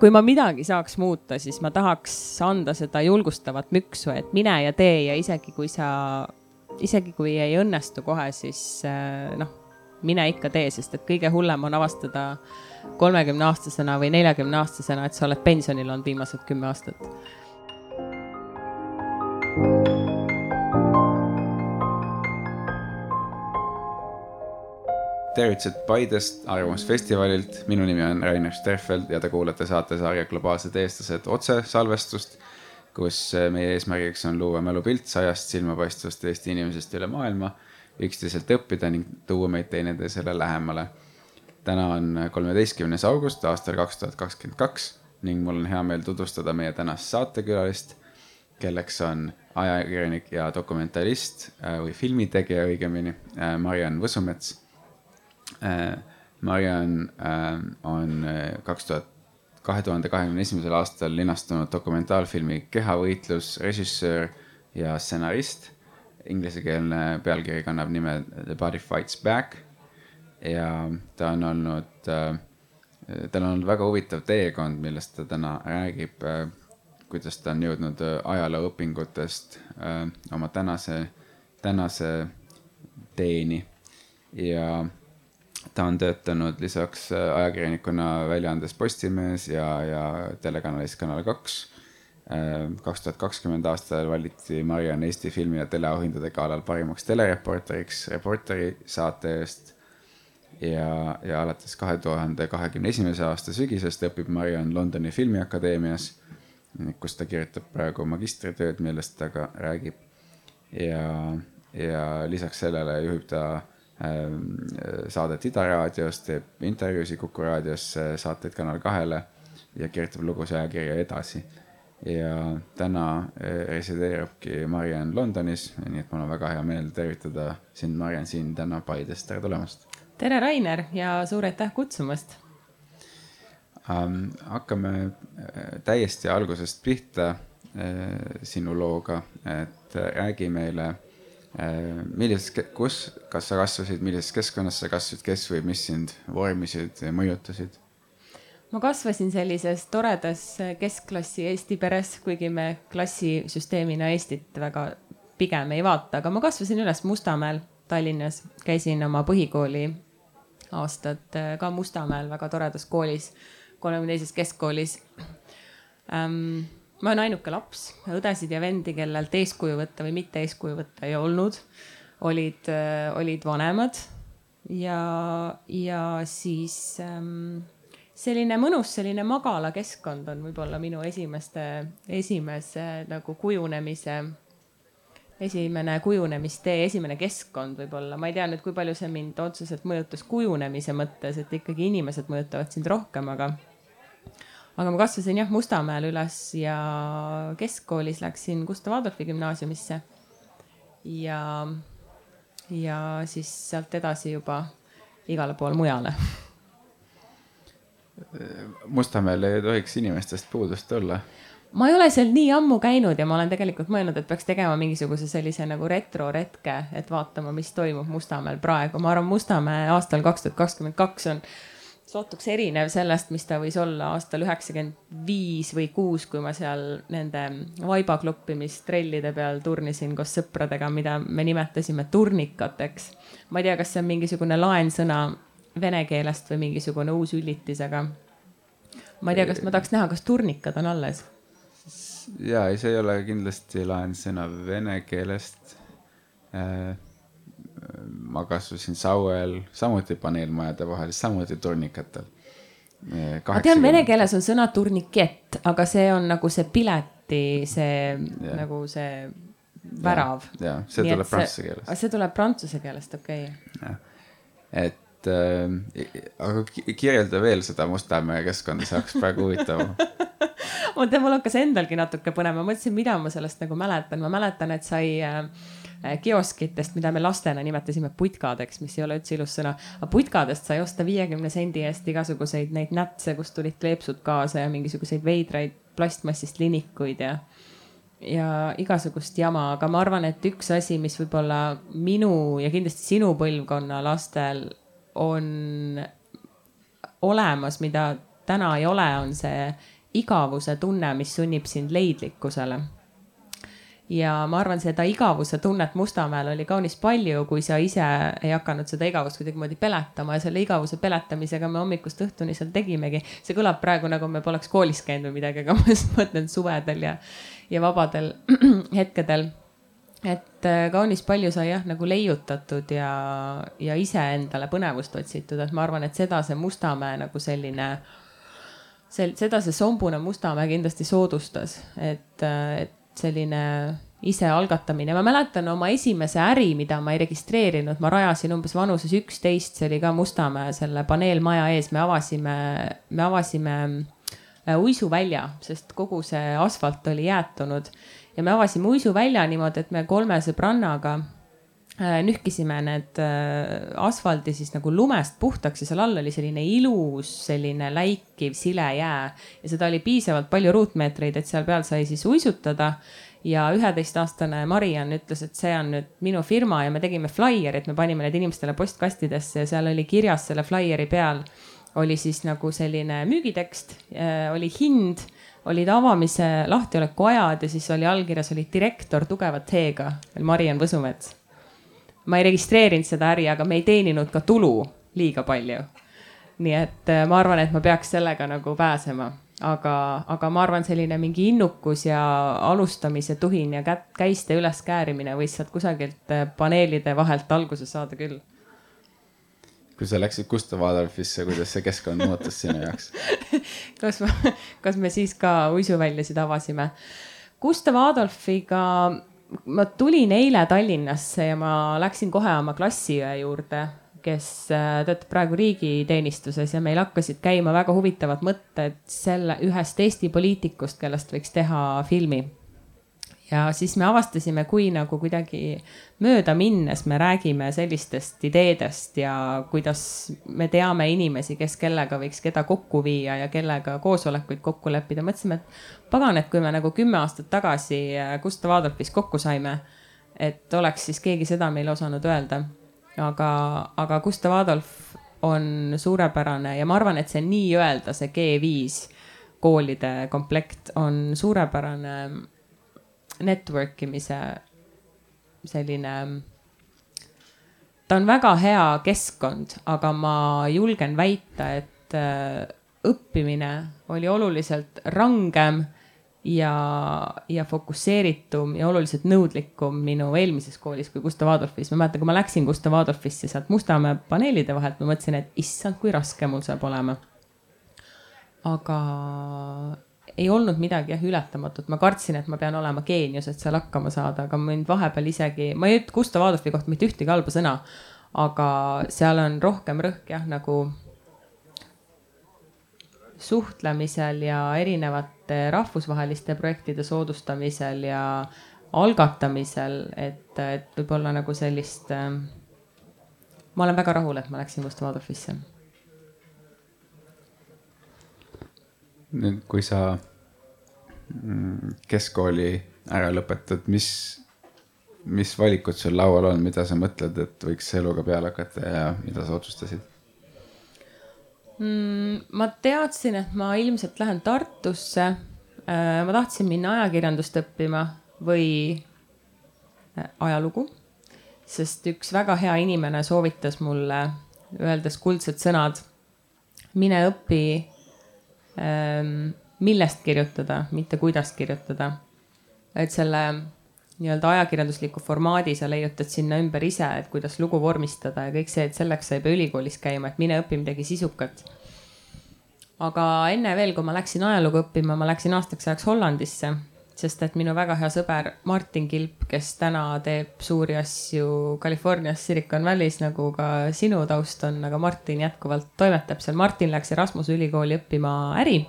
kui ma midagi saaks muuta, siis ma tahaks anda seda julgustavat müksu, et mine ja tee ja isegi kui sa, isegi kui ei õnnestu kohe, siis äh, noh, mine ikka tee, sest et kõige hullem on avastada kolmekümne aastasena või neljakümne aastasena, et sa oled pensionil olnud viimased kümme aastat tervitused Paidest Arvamusfestivalilt, minu nimi on Rainer Sterfeld ja te kuulate saatesarja Globaalsed eestlased otsesalvestust, kus eh, meie eesmärgiks on luua mälupilt sajast silmapaistvast Eesti inimesest üle maailma, üksteiselt õppida ning tuua meid teineteisele lähemale. täna on kolmeteistkümnes august aastal kaks tuhat kakskümmend kaks ning mul on hea meel tutvustada meie tänast saatekülalist, kelleks on ajakirjanik ja dokumentalist äh, või filmitegija õigemini, äh, Mariann Võsumets Äh, Mariann äh, on äh, kaks tuhat, kahe tuhande kahekümne esimesel aastal linastunud dokumentaalfilmi Kehavõitlus režissöör ja stsenarist. Inglisekeelne pealkiri kannab nime The Body Fights Back ja ta on olnud, tal on olnud väga huvitav teekond, millest ta täna räägib. kuidas ta on jõudnud ajalooõpingutest oma tänase, tänase teeni ja ta on töötanud lisaks äh, ajakirjanikuna väljaandes Postimees ja, ja telekanalis Kanal kaks. Äh, kaks tuhat kakskümmend aastal valiti Mariann Eesti filmi ja teleauhindade galal parimaks telereporteriks Reporteri saate eest. ja, ja alates kahe tuhande kahekümne esimese aasta sügisest õpib Mariann Londoni filmiakadeemias, kus ta kirjutab praegu magistritööd, millest ta ka räägib. ja, ja lisaks sellele juhib ta saadet Ida raadios, teeb intervjuusid Kuku raadios, saateid Kanal kahele ja kirjutab lugusid ajakirja Edasi. ja täna äh, resideerubki Mariann Londonis, nii et mul on väga hea meel tervitada sind, Mariann, siin täna Paides, tere tulemast. tere, Rainer ja suur aitäh kutsumast um,. hakkame äh, täiesti algusest pihta äh, sinu looga, et räägi meile millises, kus, kas sa kasvasid, millises keskkonnas sa kasvasid, kes või mis sind vormisid, mõjutasid? ma kasvasin sellises toredas keskklassi Eesti peres, kuigi me klassisüsteemina Eestit väga pigem ei vaata, aga ma kasvasin üles Mustamäel Tallinnas, käisin oma põhikooli aastad äh, ka Mustamäel väga toredas koolis, kolmekümne teises keskkoolis ähm, ma olen ainuke laps, õdesid ja vendi, kellelt eeskuju võtta või mitte eeskuju võtta ei olnud. olid, äh, olid vanemad. Ja, ja siis ähm, selline mõnus, selline magala keskkond on võib-olla minu esimeste, esimese nagu kujunemise, esimene kujunemistee, esimene keskkond võib-olla, ma ei tea nüüd, kui palju see mind otseselt mõjutas kujunemise mõttes, et ikkagi inimesed mõjutavad sind rohkem, aga aga ma kasvasin jah Mustamäel üles ja keskkoolis läksin Gustav Adolfi gümnaasiumisse. ja, ja siis sealt edasi juba igale poole mujale. Mustamäel ei tohiks inimestest puudust olla ma ei ole seal nii ammu käinud ja ma olen tegelikult mõelnud, et peaks tegema mingisuguse sellise nagu retroretke, et vaatama, mis toimub Mustamäel praegu. ma arvan, Mustamäe aastal kaks tuhat kakskümmend kaks on sootuks erinev sellest, mis ta võis olla aastal üheksakümmend viis või kuus, kui ma seal nende vaibakloppimis-trellide peal turnisin koos sõpradega, mida me nimetasime turnikateks. ma ei tea, kas see on mingisugune laensõna vene keelest või mingisugune uus üllitis, aga ma ei tea, kas ma tahaks näha, kas turnikad on alles. ja ei, see ei ole kindlasti laensõna vene keelest äh ma kasvasin Sauel, samuti paneelmajade vahel, samuti turnikatel. ma tean, vene keeles on sõna turnikett, aga see on nagu see pileti, see ja. nagu see värav. ja, see tuleb prantsuse keelest. see tuleb prantsuse keelest, okei okay.. et äh, aga kirjelda veel seda Mustamäe keskkonda, see oleks praegu huvitav ma tean, mul hakkas endalgi natuke põnev, ma mõtlesin, mida ma sellest nagu mäletan, ma mäletan, et sai Äh, kioskitest, mida me lastena nimetasime putkadeks, mis ei ole üldse ilus sõna. aga putkadest sai osta viiekümne sendi eest igasuguseid neid nätse, kust tulid kleepsud kaasa ja mingisuguseid veidraid plastmassist linikuid ja ja igasugust jama, aga ma arvan, et üks asi, mis võib-olla minu ja kindlasti sinu põlvkonna lastel on olemas, mida täna ei ole, on see igavuse tunne, mis sunnib sind leidlikkusele ja ma arvan, seda igavuse tunnet Mustamäel oli kaunis palju, kui sa ise ei hakanud seda igavust kuidagimoodi peletama ja selle igavuse peletamisega me hommikust õhtuni seal tegimegi. see kõlab praegu nagu me poleks koolis käinud või midagi, aga ma just mõtlen suvedel ja, ja vabadel hetkedel. et äh, kaunis palju sai jah nagu leiutatud ja, ja iseendale põnevust otsitud, et ma arvan, et seda see Mustamäe nagu selline sel-, seda see sombune Mustamäe kindlasti soodustas, et, äh, et selline isealgatamine. ma mäletan oma esimese äri, mida ma ei registreerinud, ma rajasin umbes vanuses üksteist, see oli ka Mustamäe selle paneelmaja ees, me avasime, me avasime äh, uisuvälja, sest kogu see asfalt oli jäätunud. Ja me avasime uisuvälja niimoodi, et me kolme sõbrannaga nühkisime need äh, asfaldi siis nagu lumest puhtaks ja seal all oli selline ilus, selline läikiv sile jää ja seda oli piisavalt palju ruutmeetreid, et seal peal sai siis uisutada ja üheteistaastane Mariann ütles, et see on nüüd minu firma ja me tegime flaierit, me panime need inimestele postkastidesse ja seal oli kirjas selle flaieri peal oli siis nagu selline müügitekst, äh, oli hind, olid avamise lahtioleku ajad ja siis oli allkirjas oli direktor tugeva T-ga, Mariann Võsumets. Ma ei registreerinud seda äri, aga me ei teeninud ka tulu liiga palju. nii et äh, ma arvan, et ma peaks sellega nagu pääsema aga, aga ma arvan, selline mingi innukus ja alustamise tuhin ja kätt, käiste üles käärimine võis sealt kusagilt äh, paneelide vahelt alguse saada küll. kui sa läksid Gustav Adolfisse, kuidas see keskkond muutus sinu jaoks kas kas me siis ka uisuväljasid avasime? Gustav Adolfiga ma tulin eile Tallinnasse ja ma läksin kohe oma klassiõe juurde kes äh, töötab praegu riigiteenistuses ja meil hakkasid käima väga huvitavad mõtted selle ühest Eesti poliitikust, kellest võiks teha filmi. Ja siis me avastasime, kui nagu kuidagi mööda minnes me räägime sellistest ideedest ja kuidas me teame inimesi, kes kellega võiks keda kokku viia ja kellega koosolekuid kokku leppida. mõtlesime, et pagan, et kui me nagu kümme aastat tagasi äh, Gustav Adolfis kokku saime, et oleks siis keegi seda meile osanud öelda aga, aga Gustav Adolf on suurepärane ja ma arvan, et see nii-öelda see G5 koolide komplekt on suurepärane network imise selline. ta on väga hea keskkond, aga ma julgen väita, et äh, õppimine oli oluliselt rangem ja, ja fokusseeritum ja oluliselt nõudlikum minu eelmises koolis kui Gustav Adolfis. ma mäletan, kui ma läksin Gustav Adolfisse sealt Mustamäe paneelide vahelt, ma mõtlesin, et issand, kui raske mul saab olema. aga ei olnud midagi jah ületamatut, ma kartsin, et ma pean olema geenius, et seal hakkama saada, aga mind vahepeal isegi, ma ei ütle Gustav Adolfi kohta mitte ühtegi halba sõna. aga seal on rohkem rõhk jah, nagu suhtlemisel ja erinevate rahvusvaheliste projektide soodustamisel ja algatamisel, et, et võib-olla nagu sellist. Ma olen väga rahul, et ma läksin Gustav Adolfisse. Nüüd, kui sa mm, keskkooli ära lõpetad, mis, mis valikud sul laual on, mida sa mõtled, et võiks eluga peale hakata ja mida sa otsustasid? mm,? ma teadsin, et ma ilmselt lähen Tartusse. Äh, ma tahtsin minna ajakirjandust õppima või äh, ajalugu, sest üks väga hea inimene soovitas mulle, öeldes kuldsed sõnad. mine õpi millest kirjutada, mitte kuidas kirjutada. et selle nii-öelda ajakirjandusliku formaadi sa leiutad sinna ümber ise, et kuidas lugu vormistada ja kõik see, et selleks sa ei pea ülikoolis käima, et mine õpi midagi sisukat. aga enne veel, kui ma läksin ajalugu õppima, ma läksin aastaks ajaks Hollandisse, sest et minu väga hea sõber Martin Kilp, kes täna teeb suuri asju Californias Silicon Valley's nagu ka sinu taust on, aga Martin jätkuvalt toimetab seal. Martin läks Erasmuse ülikooli õppima äri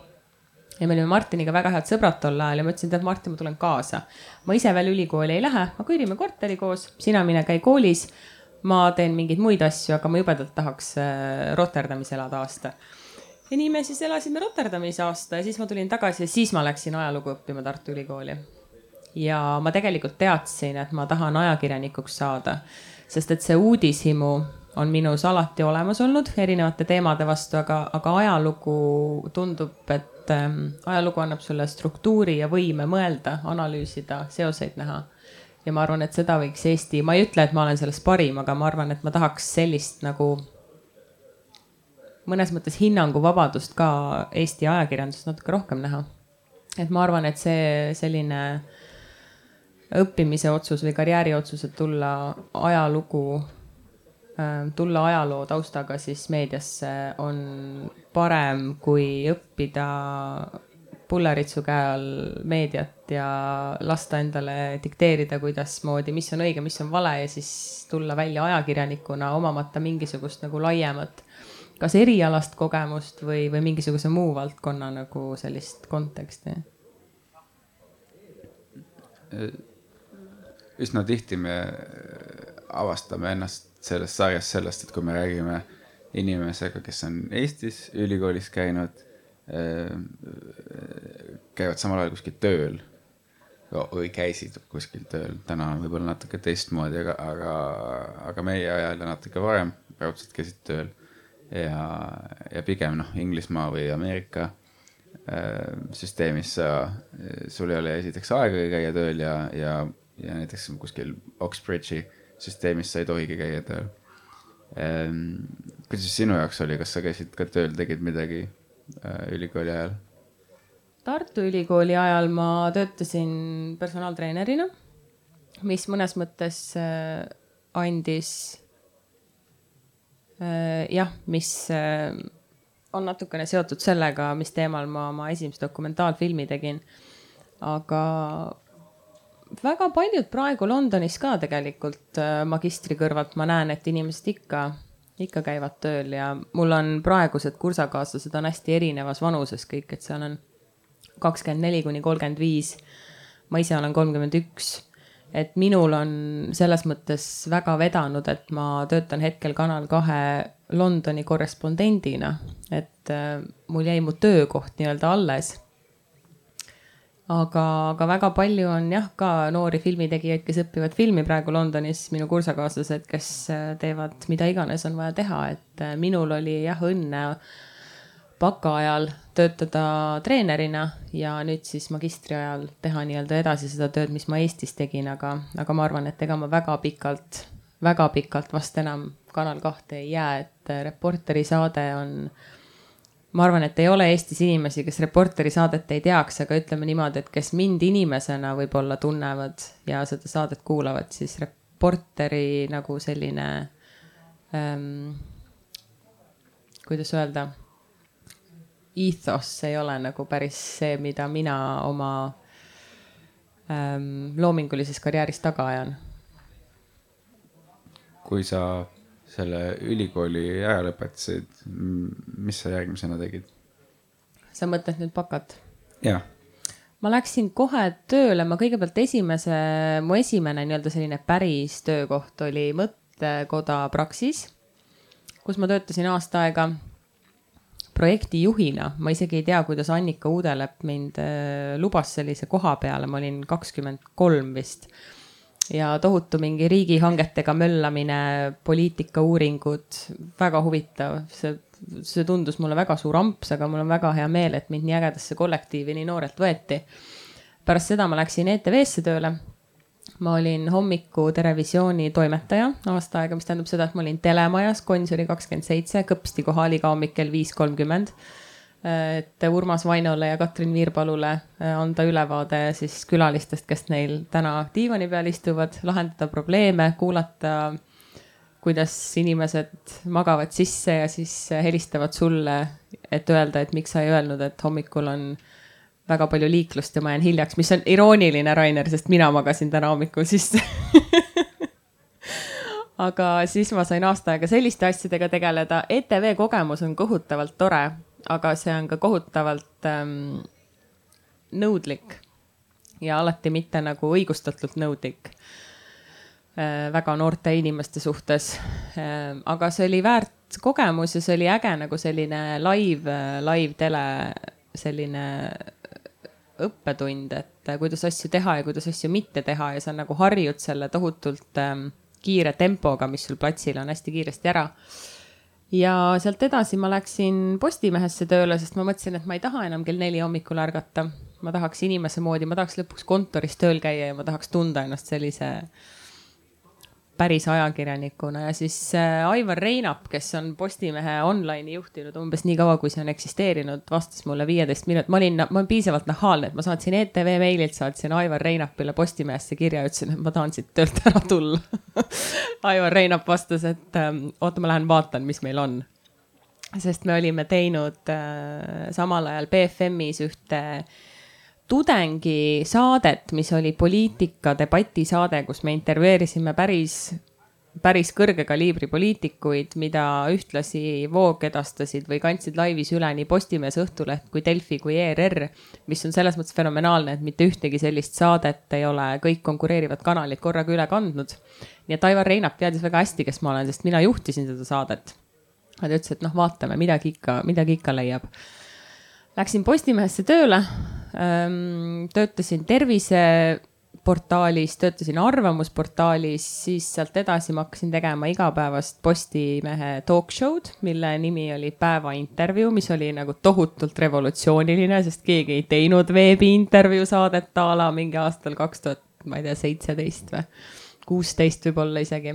ja me olime Martiniga väga head sõbrad tol ajal ja ma ütlesin, tead Martin, ma tulen kaasa. ma ise veel ülikooli ei lähe, aga kõrime korteri koos, sina mine käi koolis. ma teen mingeid muid asju, aga ma jubedalt tahaks äh, Rotterdamis elada aasta. Ja nii me siis elasime Rotterdamis aasta ja siis ma tulin tagasi ja siis ma läksin ajalugu õppima Tartu Ülikooli. ja ma tegelikult teadsin, et ma tahan ajakirjanikuks saada, sest et see uudishimu on minus alati olemas olnud erinevate teemade vastu, aga, aga ajalugu tundub, et ähm, ajalugu annab sulle struktuuri ja võime mõelda, analüüsida, seoseid näha. ja ma arvan, et seda võiks Eesti, ma ei ütle, et ma olen selles parim, aga ma arvan, et ma tahaks sellist nagu mõnes mõttes hinnanguvabadust ka Eesti ajakirjandust natuke rohkem näha. et ma arvan, et see selline õppimise otsus või karjääri otsus, et tulla ajalugu, äh, tulla ajaloo taustaga siis meediasse on parem kui õppida pulleritsu käe all meediat ja lasta endale dikteerida, kuidasmoodi, mis on õige, mis on vale ja siis tulla välja ajakirjanikuna omamata mingisugust nagu laiemat kas erialast kogemust või, või mingisuguse muu valdkonna nagu sellist konteksti? üsna tihti me avastame ennast selles sarjas sellest, et kui me räägime inimesega, kes on Eestis ülikoolis käinud, käivad samal ajal kuskil tööl või käisid kuskil tööl, täna on võib-olla natuke teistmoodi, aga, aga, aga meie ajal ja natuke varem raudselt käisid tööl ja, ja pigem noh, Inglismaa või Ameerika äh, süsteemis sa, sul ei ole esiteks aega käia tööl ja, ja, ja näiteks kuskil Oxbridge'i süsteemis sa ei tohigi käia tööl ähm,. kuidas sinu jaoks oli, kas sa käisid ka tööl, tegid midagi äh, ülikooli ajal? Tartu Ülikooli ajal ma töötasin personaaltreenerina, mis mõnes mõttes äh, andis Äh, jah, mis äh, on natukene seotud sellega, mis teemal ma oma esimese dokumentaalfilmi tegin. aga väga paljud praegu Londonis ka tegelikult äh, magistri kõrvalt ma näen, et inimesed ikka, ikka käivad tööl ja mul on praegused kursakaaslased on hästi erinevas vanuses kõik, et seal on kakskümmend neli kuni kolmkümmend viis. ma ise olen kolmkümmend üks et minul on selles mõttes väga vedanud, et ma töötan hetkel Kanal kahe Londoni korrespondendina, et äh, mul jäi mu töökoht nii-öelda alles. aga, aga väga palju on jah, ka noori filmitegijaid, kes õpivad filmi praegu Londonis, minu kursakaaslased, kes äh, teevad mida iganes on vaja teha, et äh, minul oli jah õnne baka ajal töötada treenerina ja nüüd siis magistri ajal teha nii-öelda edasi seda tööd, mis ma Eestis tegin, aga, aga ma arvan, et ega ma väga pikalt, väga pikalt vast enam Kanal kahte ei jää, et Reporteri saade on. ma arvan, et ei ole Eestis inimesi, kes Reporteri saadet ei teaks, aga ütleme niimoodi, et kes mind inimesena võib-olla tunnevad ja seda saadet kuulavad, siis Reporteri nagu selline ähm,. kuidas öelda ethos ei ole nagu päris see, mida mina oma ähm, loomingulises karjääris taga ajan. kui sa selle ülikooli ära lõpetasid, mis sa järgmisena tegid? sa mõtled nüüd bakat? jah ma läksin kohe tööle, ma kõigepealt esimese, mu esimene nii-öelda selline päris töökoht oli mõttekoda Praxis, kus ma töötasin aasta aega projektijuhina, ma isegi ei tea, kuidas Annika Uudelepp mind äh, lubas sellise koha peale, ma olin kakskümmend kolm vist. ja tohutu mingi riigihangetega möllamine, poliitikauuringud, väga huvitav, see, see tundus mulle väga suur amps, aga mul on väga hea meel, et mind nii ägedasse kollektiivi nii noorelt võeti. pärast seda ma läksin ETV-sse tööle ma olin hommiku Terevisiooni toimetaja aasta aega, mis tähendab seda, et ma olin telemajas Gonsiori kakskümmend seitse, kõpsti kohal iga hommik kell viis kolmkümmend. et Urmas Vainole ja Katrin Viirpalule äh, anda ülevaade siis külalistest, kes neil täna diivani peal istuvad, lahendada probleeme, kuulata, kuidas inimesed magavad sisse ja siis helistavad sulle, et öelda, et miks sa ei öelnud, et hommikul on väga palju liiklust ja ma jään hiljaks, mis on irooniline, Rainer, sest mina magasin täna hommikul sisse aga siis ma sain aasta aega selliste asjadega tegeleda. ETV kogemus on kohutavalt tore, aga see on ka kohutavalt ähm, nõudlik ja alati mitte nagu õigustatult nõudlik äh, väga noorte inimeste suhtes äh,. aga see oli väärt kogemus ja see oli äge nagu selline live, live tele selline õppetund, et kuidas asju teha ja kuidas asju mitte teha ja sa nagu harjud selle tohutult ähm, kiire tempoga, mis sul platsil on hästi kiiresti ära. ja sealt edasi ma läksin Postimehesse tööle, sest ma mõtlesin, et ma ei taha enam kell neli hommikul ärgata. ma tahaks inimese moodi, ma tahaks lõpuks kontoris tööl käia ja ma tahaks tunda ennast sellise päris ajakirjanikuna ja siis äh, Aivar Reinap, kes on Postimehe online'i juhtinud umbes nii kaua, kui see on eksisteerinud, vastas mulle viieteist minut, ma olin, ma olen piisavalt nahaalne, et ma saatsin ETV meililt, saatsin Aivar Reinapile Postimehesse kirja, ütlesin, et ma tahan siit töölt ära tulla Aivar Reinap vastas, et ähm, oota, ma lähen vaatan, mis meil on. sest me olime teinud äh, samal ajal BFM-is ühte äh, tudengisaadet, mis oli poliitika debatisaade, kus me intervjueerisime päris, päris kõrge kaliibri poliitikuid, mida ühtlasi voogedastasid või kandsid laivis üle nii Postimees, Õhtuleht kui Delfi kui ERR. mis on selles mõttes fenomenaalne, et mitte ühtegi sellist saadet ei ole kõik konkureerivad kanalid korraga üle kandnud. nii et Aivar Reinap teadis väga hästi, kes ma olen, sest mina juhtisin seda saadet. ta ütles, et noh, vaatame, midagi ikka, midagi ikka leiab. Läksin Postimehesse tööle töötasin terviseportaalis, töötasin arvamusportaalis, siis sealt edasi ma hakkasin tegema igapäevast Postimehe talk show'd, mille nimi oli Päevaintervjuu, mis oli nagu tohutult revolutsiooniline, sest keegi ei teinud veebiintervjuu saadet a la mingi aastal kaks tuhat, ma ei tea, seitseteist või kuusteist võib-olla isegi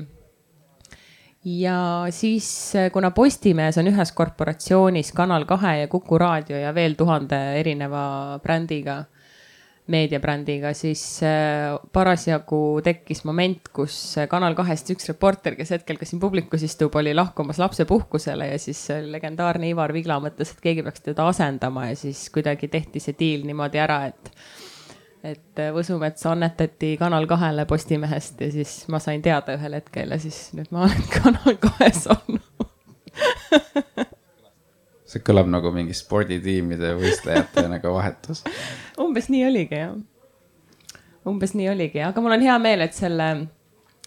ja siis, äh, kuna Postimees on ühes korporatsioonis Kanal kahe ja Kuku raadio ja veel tuhande erineva brändiga, meediabrändiga, siis äh, parasjagu tekkis moment, kus äh, Kanal kahest üks reporter, kes hetkel ka siin publikus istub, oli lahkumas lapsepuhkusele ja siis legendaarne Ivar Vigla mõtles, et keegi peaks teda asendama ja siis kuidagi tehti see diil niimoodi ära, et et äh, Võsumets annetati Kanal kahele Postimehest ja siis ma sain teada ühel hetkel ja siis nüüd ma olen Kanal kahes olnud see kõlab nagu mingi sporditiimide võistlejate nagu vahetus. umbes nii oligi jah. umbes nii oligi, aga mul on hea meel, et selle,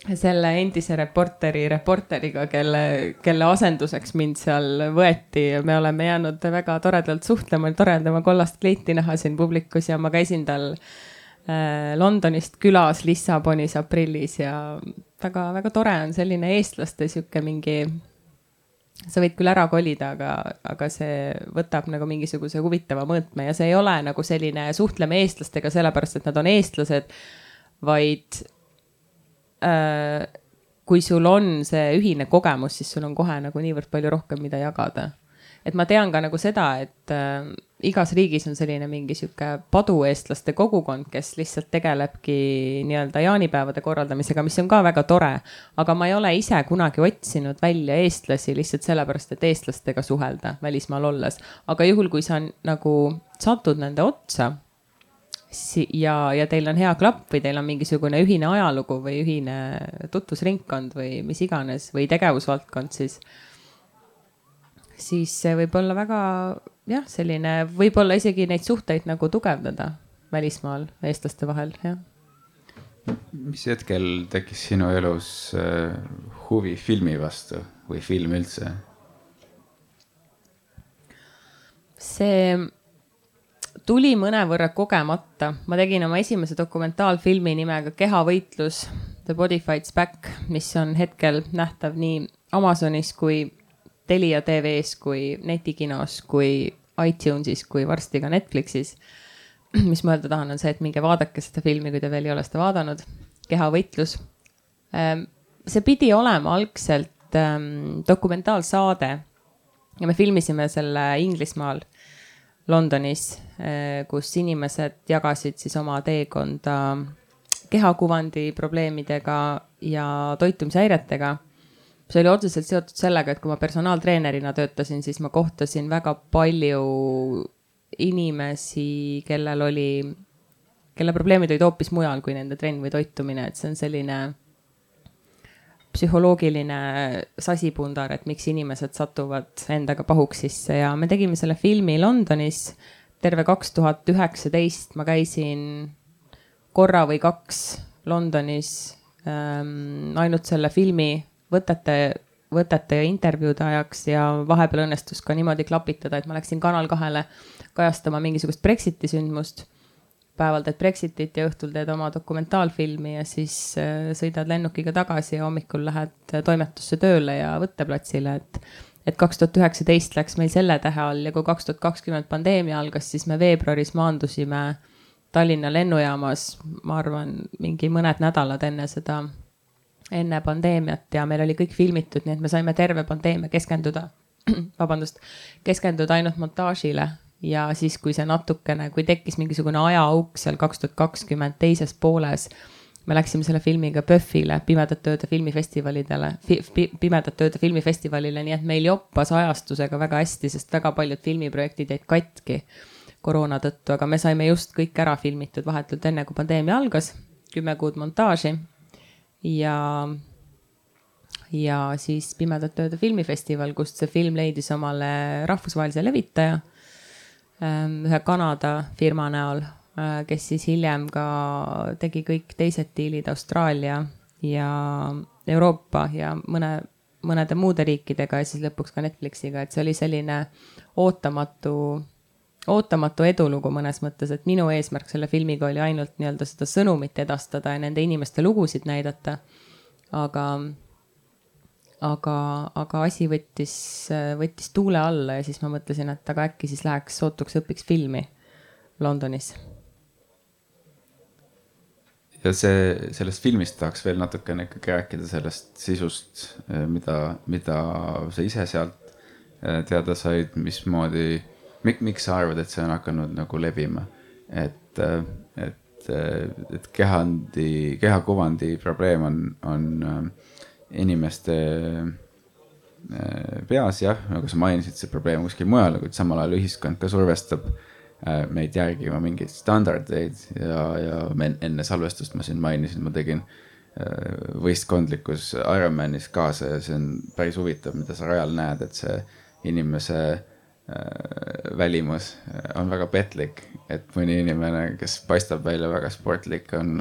selle endise reporteri reporteriga, kelle, kelle asenduseks mind seal võeti, me oleme jäänud väga toredalt suhtlema, tore on tema kollast kleiti näha siin publikus ja ma käisin tal äh, Londonist külas Lissabonis aprillis ja väga-väga tore on selline eestlaste sihuke mingi. sa võid küll ära kolida, aga, aga see võtab nagu mingisuguse huvitava mõõtme ja see ei ole nagu selline suhtleme eestlastega sellepärast, et nad on eestlased, vaid kui sul on see ühine kogemus, siis sul on kohe nagu niivõrd palju rohkem, mida jagada et ma tean ka nagu seda, et äh, igas riigis on selline mingi sihuke padueestlaste kogukond, kes lihtsalt tegelebki nii-öelda jaanipäevade korraldamisega, mis on ka väga tore. aga ma ei ole ise kunagi otsinud välja eestlasi lihtsalt sellepärast, et eestlastega suhelda välismaal olles. aga juhul, kui sa nagu satud nende otsa ja, ja teil on hea klapp või teil on mingisugune ühine ajalugu või ühine tutvusringkond või mis iganes või tegevusvaldkond, siis siis see võib olla väga jah, selline, võib-olla isegi neid suhteid nagu tugevdada välismaal eestlaste vahel, jah. mis hetkel tekkis sinu elus äh, huvi filmi vastu või film üldse? see tuli mõnevõrra kogemata, ma tegin oma esimese dokumentaalfilmi nimega Kehavõitlus, The Body Fights Back, mis on hetkel nähtav nii Amazonis kui Telia tv-s kui netikinos kui iTunesis kui varsti ka Netflixis. mis ma öelda tahan, on see, et minge vaadake seda filmi, kui te veel ei ole seda vaadanud. kehavõitlus. Ähm, see pidi olema algselt ähm, dokumentaalsaade ja me filmisime selle Inglismaal, Londonis, äh, kus inimesed jagasid siis oma teekonda kehakuvandi probleemidega ja toitumishäiretega. See oli otseselt seotud sellega, et kui ma personaaltreenerina töötasin, siis ma kohtasin väga palju inimesi, kellel oli, kelle probleemid olid hoopis mujal kui nende trenn või toitumine, et see on selline psühholoogiline sasipundar, et miks inimesed satuvad endaga pahuks sisse ja me tegime selle filmi Londonis. terve kaks tuhat üheksateist ma käisin korra või kaks Londonis ähm, ainult selle filmi võtete, võtete ja intervjuude ajaks ja vahepeal õnnestus ka niimoodi klapitada, et ma läksin Kanal kahele kajastama mingisugust Brexiti sündmust. Päeval teed Brexitit ja õhtul teed oma dokumentaalfilmi ja siis äh, sõidad lennukiga tagasi ja hommikul lähed toimetusse tööle ja võtteplatsile, et. et kaks tuhat üheksateist läks meil selle tähe all ja kui kaks tuhat kakskümmend pandeemia algas, siis me veebruaris maandusime Tallinna lennujaamas, ma arvan, mingi mõned nädalad enne seda, enne pandeemiat ja meil oli kõik filmitud, nii et me saime terve pandeemia keskenduda, vabandust, keskenduda ainult montaažile ja siis, kui see natukene, kui tekkis mingisugune ajaauk seal kaks tuhat kakskümmend teises pooles, me läksime selle filmiga PÖFFile, Pimedate Ööde filmifestivalidele fi,, Pimedate Ööde filmifestivalile, nii et meil joppas ajastusega väga hästi, sest väga paljud filmiprojektid jäid katki koroona tõttu, aga me saime just kõik ära filmitud vahetult enne, kui pandeemia algas, kümme kuud montaaži. Ja ja siis Pimedate Ööde filmifestival, kust see film leidis omale rahvusvahelise levitaja ühe Kanada firma näol, äh, kes siis hiljem ka tegi kõik teised diilid Austraalia ja Euroopa ja mõne, mõnede muude riikidega ja siis lõpuks ka Netflixiga, et see oli selline ootamatu, ootamatu edulugu mõnes mõttes, et minu eesmärk selle filmiga oli ainult nii-öelda seda sõnumit edastada ja nende inimeste lugusid näidata. aga aga, aga asi võttis, võttis tuule alla ja siis ma mõtlesin, et aga äkki siis läheks sootuks õpiks filmi Londonis. ja see, sellest filmist tahaks veel natukene ikkagi rääkida sellest sisust, mida, mida sa ise sealt eh, teada said, mismoodi, miks sa arvad, et see on hakanud nagu levima, et, eh, et, et kehandi, kehakuvandi probleem on, on inimeste äh, peas jah, nagu sa mainisid, see probleem kuskil mujal, kuid samal ajal ühiskond ka survestab äh, meid järgima mingeid standardeid ja, ja enne salvestust ma siin mainisin, ma tegin äh, võistkondlikus Ironmanis kaasa ja see on päris huvitav, mida sa rajal näed, et see inimese välimus on väga petlik, et mõni inimene, kes paistab välja väga sportlik, on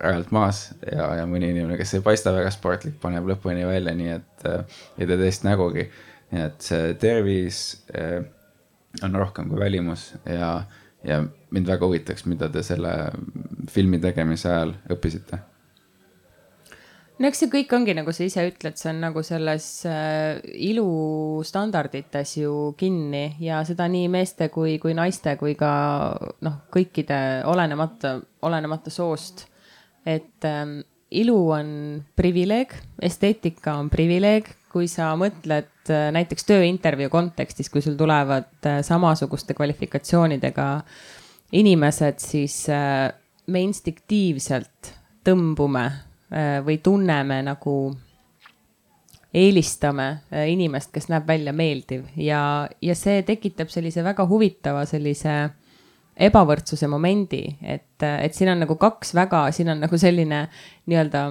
rajalt maas ja, ja mõni inimene, kes ei paista väga sportlik, paneb lõpuni välja, nii et äh, ei tee teist nägugi. nii et see tervis äh, on rohkem kui välimus ja, ja mind väga huvitaks, mida te selle filmi tegemise ajal õppisite no eks see kõik ongi, nagu sa ise ütled, see on nagu selles äh, ilustandardites ju kinni ja seda nii meeste kui, kui naiste kui ka noh, kõikide olenemata, olenemata soost et ähm, ilu on privileeg, esteetika on privileeg, kui sa mõtled äh, näiteks tööintervjuu kontekstis, kui sul tulevad äh, samasuguste kvalifikatsioonidega inimesed, siis äh, me instinktiivselt tõmbume äh, või tunneme nagu, eelistame äh, inimest, kes näeb välja meeldiv. Ja, ja see tekitab sellise väga huvitava sellise ebavõrdsuse momendi, et, et siin on nagu kaks väga, siin on nagu selline nii-öelda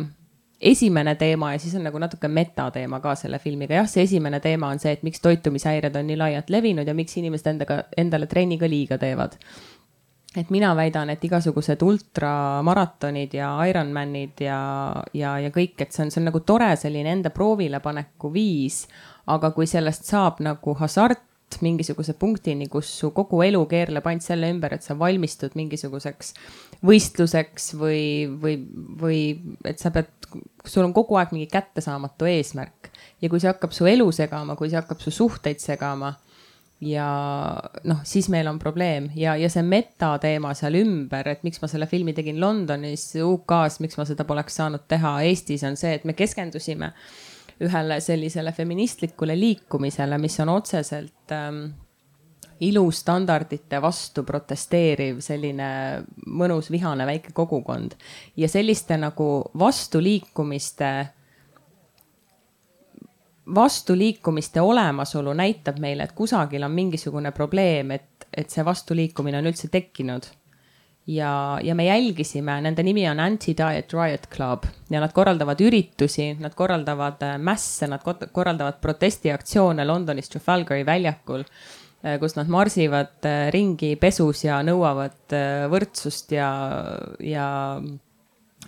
esimene teema ja siis on nagu natuke metateema ka selle filmiga. jah, see esimene teema on see, et miks toitumishäired on nii laialt levinud ja miks inimesed endaga, endale trenniga liiga teevad. et mina väidan, et igasugused ultramaratonid ja Ironmanid ja, ja, ja kõik, et see on, see on nagu tore selline enda proovilepaneku viis. aga kui sellest saab nagu hasart mingisuguse punktini, kus su kogu elu keerleb ainult selle ümber, et sa valmistud mingisuguseks võistluseks või, või, või et sa pead, sul on kogu aeg mingi kättesaamatu eesmärk. ja kui see hakkab su elu segama, kui see hakkab su suhteid segama ja noh, siis meil on probleem ja, ja see metateema seal ümber, et miks ma selle filmi tegin Londonis, UK-s, miks ma seda poleks saanud teha Eestis, on see, et me keskendusime äh, ühele sellisele feministlikule liikumisele, mis on otseselt ähm, ilustandardite vastu protesteeriv selline mõnus vihane väike kogukond. Ja selliste nagu vastuliikumiste vastuliikumiste olemasolu näitab meile, et kusagil on mingisugune probleem, et, et see vastuliikumine on üldse tekkinud ja, ja me jälgisime, nende nimi on Anti-Diet Riot Club. Ja nad korraldavad üritusi, nad korraldavad äh, mässe, nad korraldavad protestiaktsioone Londonis Trafalgari väljakul, äh, kus nad marsivad äh, ringi pesus ja nõuavad võrdsust ja, ja,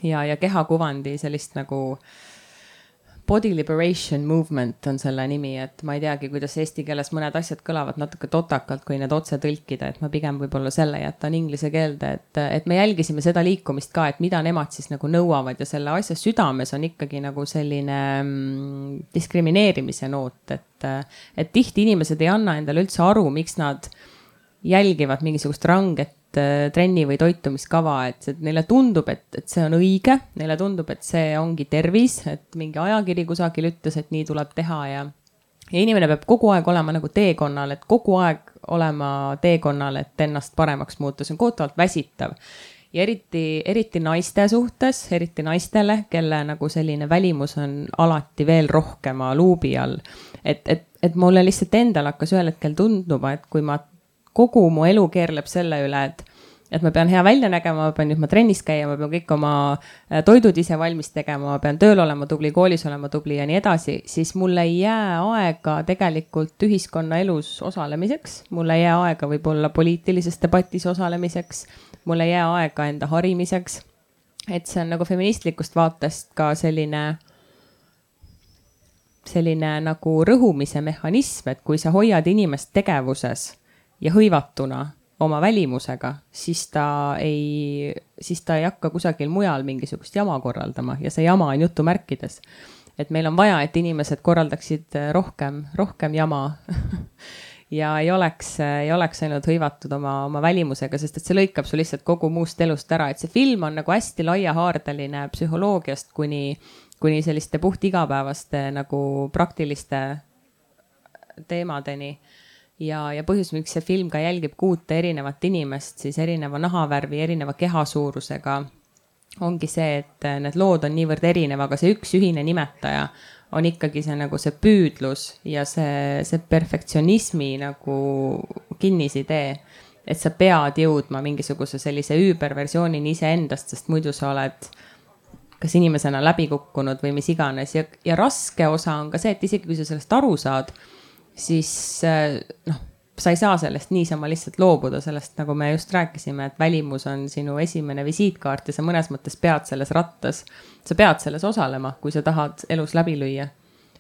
ja, ja kehakuvandi sellist nagu Body liberation movement on selle nimi, et ma ei teagi, kuidas eesti keeles mõned asjad kõlavad natuke totakalt, kui need otse tõlkida, et ma pigem võib-olla selle jätan inglise keelde, et, et me jälgisime seda liikumist ka, et mida nemad siis nagu nõuavad ja selle asja südames on ikkagi nagu selline mm, diskrimineerimise noot, et, et tihti inimesed ei anna endale üldse aru, miks nad jälgivad mingisugust ranget trenni või toitumiskava, et, et neile tundub, et, et see on õige, neile tundub, et see ongi tervis, et mingi ajakiri kusagil ütles, et nii tuleb teha ja. ja inimene peab kogu aeg olema nagu teekonnal, et kogu aeg olema teekonnal, et ennast paremaks muuta, see on kohutavalt väsitav ja eriti, eriti naiste suhtes, eriti naistele, kelle nagu selline välimus on alati veel rohkema luubi all. et, et, et mulle lihtsalt endal hakkas ühel hetkel tunduma, et kui ma kogu mu elu keerleb selle üle, et et ma pean hea välja nägema, ma pean nüüd ma trennis käima, ma pean kõik oma äh, toidud ise valmis tegema, ma pean tööl olema tubli, koolis olema tubli ja nii edasi, siis mul ei jää aega tegelikult ühiskonnaelus osalemiseks. mul ei jää aega võib-olla poliitilises debatis osalemiseks, mul ei jää aega enda harimiseks. et see on nagu feministlikust vaatest ka selline selline nagu rõhumise mehhanism, et kui sa hoiad inimest tegevuses ja hõivatuna oma välimusega, siis ta ei, siis ta ei hakka kusagil mujal mingisugust jama korraldama ja see jama on jutumärkides. et meil on vaja, et inimesed korraldaksid rohkem, rohkem jama ja ei oleks, ei oleks ainult hõivatud oma, oma välimusega, sest et see lõikab su lihtsalt kogu muust elust ära, et see film on nagu hästi laiahaardeline psühholoogiast kuni, kuni selliste puht igapäevaste nagu praktiliste teemadeni ja, ja põhjus, miks see film ka jälgib kuute erinevat inimest, siis erineva nahavärvi, erineva kehasuurusega, ongi see, et need lood on niivõrd erinevad, aga see üks ühine nimetaja on ikkagi see nagu see püüdlus ja see, see perfektsionismi nagu kinnisidee. et sa pead jõudma mingisuguse sellise üüberversioonini iseendast, sest muidu sa oled kas inimesena läbi kukkunud või mis iganes ja, ja raske osa on ka see, et isegi kui sa sellest aru saad siis äh, noh, sa ei saa sellest niisama lihtsalt loobuda, sellest nagu me just rääkisime, et välimus on sinu esimene visiitkaart ja sa mõnes mõttes pead selles rattas. sa pead selles osalema, kui sa tahad elus läbi lüüa.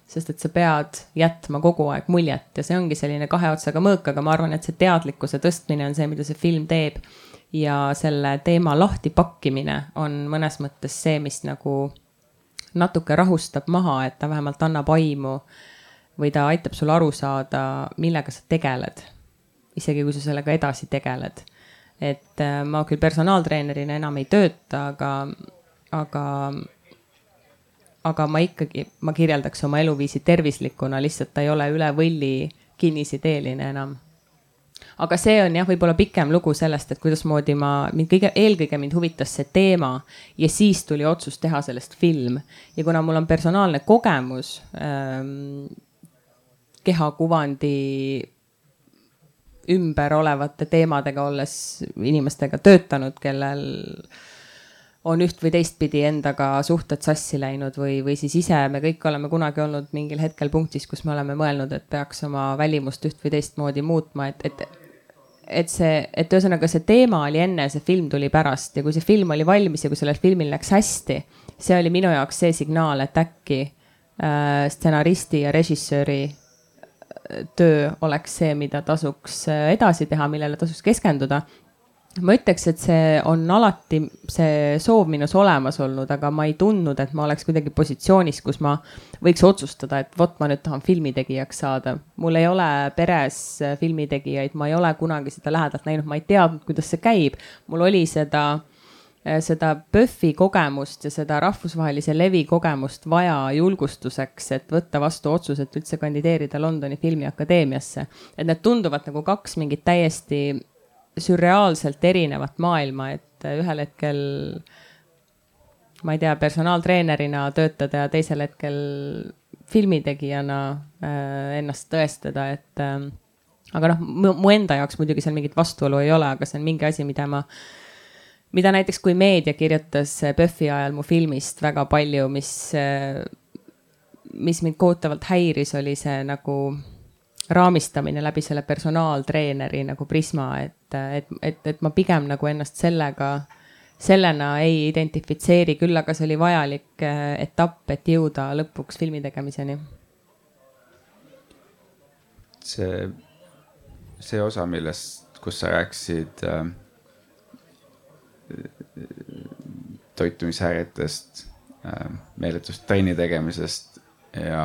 sest et sa pead jätma kogu aeg muljet ja see ongi selline kahe otsaga mõõk, aga ma arvan, et see teadlikkuse tõstmine on see, mida see film teeb. ja selle teema lahtipakkimine on mõnes mõttes see, mis nagu natuke rahustab maha, et ta vähemalt annab aimu või ta aitab sul aru saada, millega sa tegeled. isegi kui sa sellega edasi tegeled. et äh, ma küll personaaltreenerina enam ei tööta, aga, aga, aga ma ikkagi, ma kirjeldaks oma eluviisi tervislikuna, lihtsalt ta ei ole üle võlli kinnisideeline enam aga see on jah, võib-olla pikem lugu sellest, et kuidasmoodi ma, mind kõige, eelkõige mind huvitas see teema ja siis tuli otsus teha sellest film. ja kuna mul on personaalne kogemus ähm, kehakuvandi ümber olevate teemadega, olles inimestega töötanud, kellel on üht või teistpidi endaga suhted sassi läinud või, või siis ise me kõik oleme kunagi olnud mingil hetkel punktis, kus me oleme mõelnud, et peaks oma välimust üht või teistmoodi muutma, et, et et see, et ühesõnaga see teema oli enne, see film tuli pärast ja kui see film oli valmis ja kui sellel filmil läks hästi, see oli minu jaoks see signaal, et äkki äh, stsenaristi ja režissööri töö oleks see, mida tasuks äh, edasi teha, millele tasuks keskenduda. ma ütleks, et see on alati see soov minus olemas olnud, aga ma ei tundnud, et ma oleks kuidagi positsioonis, kus ma võiks otsustada, et vot ma nüüd tahan filmitegijaks saada. mul ei ole peres äh, filmitegijaid, ma ei ole kunagi seda lähedalt näinud, ma ei teadnud, kuidas see käib. mul oli seda seda PÖFFi kogemust ja seda rahvusvahelise levi kogemust vaja julgustuseks, et võtta vastu otsus, et üldse kandideerida Londoni filmiakadeemiasse. et need tunduvad nagu kaks mingit täiesti sürreaalselt erinevat maailma, et äh, ühel hetkel ma ei tea, personaaltreenerina töötada ja teisel hetkel filmitegijana äh, ennast tõestada, et äh, aga noh, mu enda jaoks muidugi seal mingit vastuolu ei ole, aga see on mingi asi, mida ma äh, mida näiteks, kui meedia kirjutas PÖFFi ajal mu filmist väga palju, mis, mis mind kohutavalt häiris, oli see nagu raamistamine läbi selle personaaltreeneri nagu prisma, et, et, et, et ma pigem nagu ennast sellega sellena ei identifitseeri, küll aga see oli vajalik äh, etapp, et jõuda lõpuks filmi tegemiseni. see, see osa, millest, kus sa rääkisid äh, toitumishäiretest äh,, meeletust trenni tegemisest ja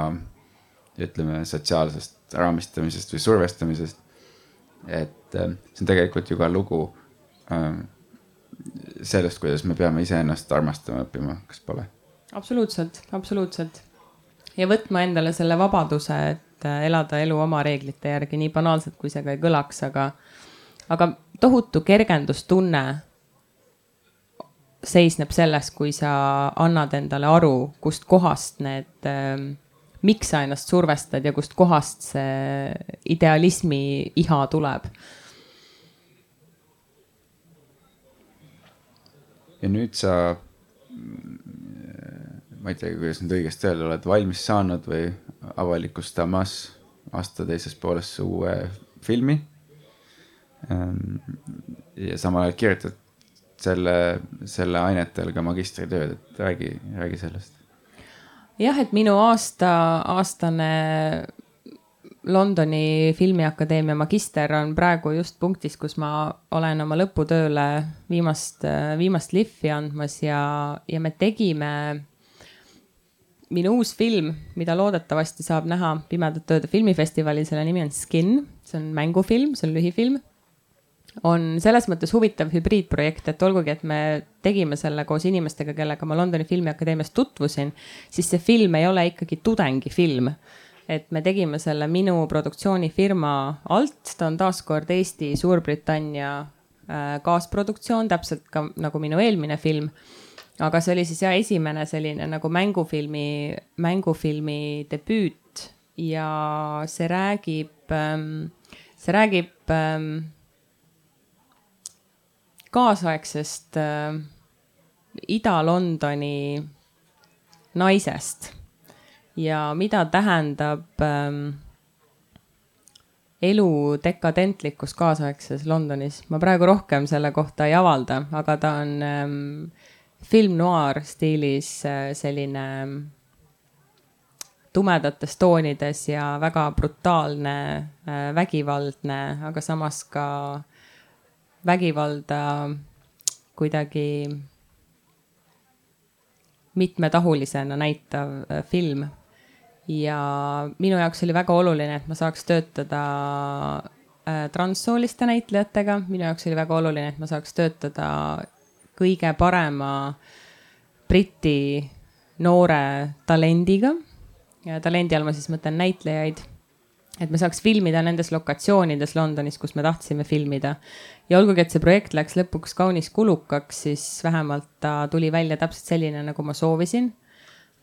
ütleme, sotsiaalsest raamistamisest või survestamisest. et äh, see on tegelikult ju ka lugu äh, sellest, kuidas me peame iseennast armastama õppima, kas pole? absoluutselt, absoluutselt. ja võtma endale selle vabaduse, et elada elu oma reeglite järgi, nii banaalselt, kui see ka ei kõlaks, aga, aga tohutu kergendustunne seisneb selles, kui sa annad endale aru, kust kohast need äh, miks sa ennast survestad ja kust kohast see idealismi iha tuleb ja nüüd sa, ma ei tea, kuidas nüüd õigesti öelda, oled valmis saanud või avalikustamas aasta teises pooles uue filmi. Ehm, ja samal ajal kirjutad selle, selle ainetel ka magistritööd, et räägi, räägi sellest. jah, et minu aasta, aastane Londoni Filmiakadeemia magister on praegu just punktis, kus ma olen oma lõputööle viimast, viimast lihvi andmas ja, ja me tegime. minu uus film, mida loodetavasti saab näha Pimedate Ööde filmifestivalil, selle nimi on Skin, see on mängufilm, see on lühifilm. On selles mõttes huvitav hübriidprojekt, et olgugi, et me tegime selle koos inimestega, kellega ma Londoni Filmiakadeemias tutvusin, siis see film ei ole ikkagi tudengifilm et me tegime selle minu produktsioonifirma alt, ta on taaskord Eesti, Suurbritannia äh, kaasproduktsioon, täpselt ka nagu minu eelmine film. aga see oli siis jah, esimene selline nagu mängufilmi, mängufilmi debüüt ja see räägib, ähm, see räägib ähm, kaasaegsest äh, Ida-Londoni naisest ja mida tähendab ähm, elu dekadentlikkus kaasaegses Londonis. ma praegu rohkem selle kohta ei avalda, aga ta on ähm, film noir stiilis äh, selline ähm, tumedates toonides ja väga brutaalne äh,, vägivaldne, aga samas ka vägivalda kuidagi mitmetahulisena näitav äh, film ja minu jaoks oli väga oluline, et ma saaks töötada äh, transsooliste näitlejatega, minu jaoks oli väga oluline, et ma saaks töötada kõige parema Briti noore talendiga. ja talendi all ma siis mõtlen näitlejaid. Et me saaks filmida nendes lokatsioonides Londonis, kus me tahtsime filmida. ja olgugi, et see projekt läks lõpuks kaunis kulukaks, siis vähemalt ta tuli välja täpselt selline, nagu ma soovisin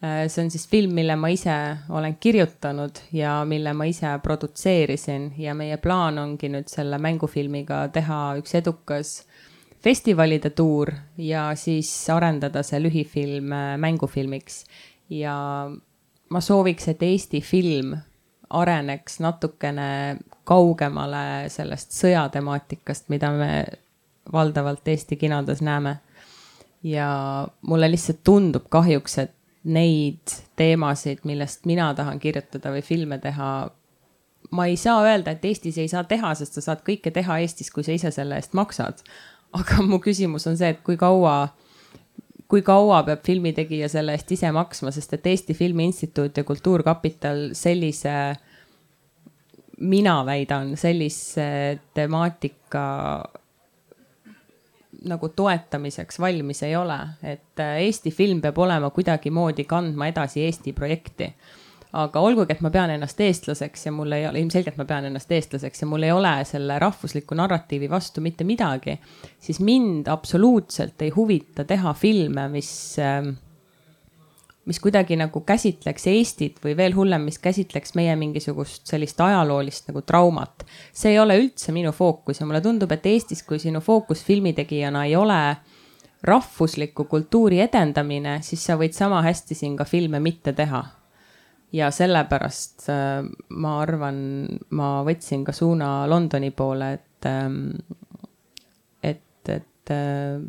Äh, see on siis film, mille ma ise olen kirjutanud ja mille ma ise produtseerisin ja meie plaan ongi nüüd selle mängufilmiga teha üks edukas festivalide tuur ja siis arendada see lühifilm äh, mängufilmiks. ja ma sooviks, et Eesti film areneks natukene kaugemale sellest sõjatemaatikast, mida me valdavalt Eesti kinodes näeme. ja mulle lihtsalt tundub kahjuks, et neid teemasid, millest mina tahan kirjutada või filme teha. ma ei saa öelda, et Eestis ei saa teha, sest sa saad kõike teha Eestis, kui sa ise selle eest maksad. aga mu küsimus on see, et kui kaua, kui kaua peab filmitegija selle eest ise maksma, sest et Eesti Filmi Instituut ja Kultuurkapital sellise mina väidan, sellise temaatika nagu toetamiseks valmis ei ole, et äh, Eesti film peab olema kuidagimoodi kandma edasi Eesti projekti. Aga olgugi, et ma pean ennast eestlaseks ja mul ei ole, ilmselgelt ma pean ennast eestlaseks ja mul ei ole selle rahvusliku narratiivi vastu mitte midagi, siis mind absoluutselt ei huvita teha filme, mis äh, mis kuidagi nagu käsitleks Eestit või veel hullem, mis käsitleks meie mingisugust sellist ajaloolist nagu traumat. see ei ole üldse minu fookus ja mulle tundub, et Eestis, kui sinu fookus filmitegijana ei ole rahvusliku kultuuri edendamine, siis sa võid sama hästi siin ka filme mitte teha. Ja sellepärast äh, ma arvan, ma võtsin ka suuna Londoni poole, et, ähm, et, et äh,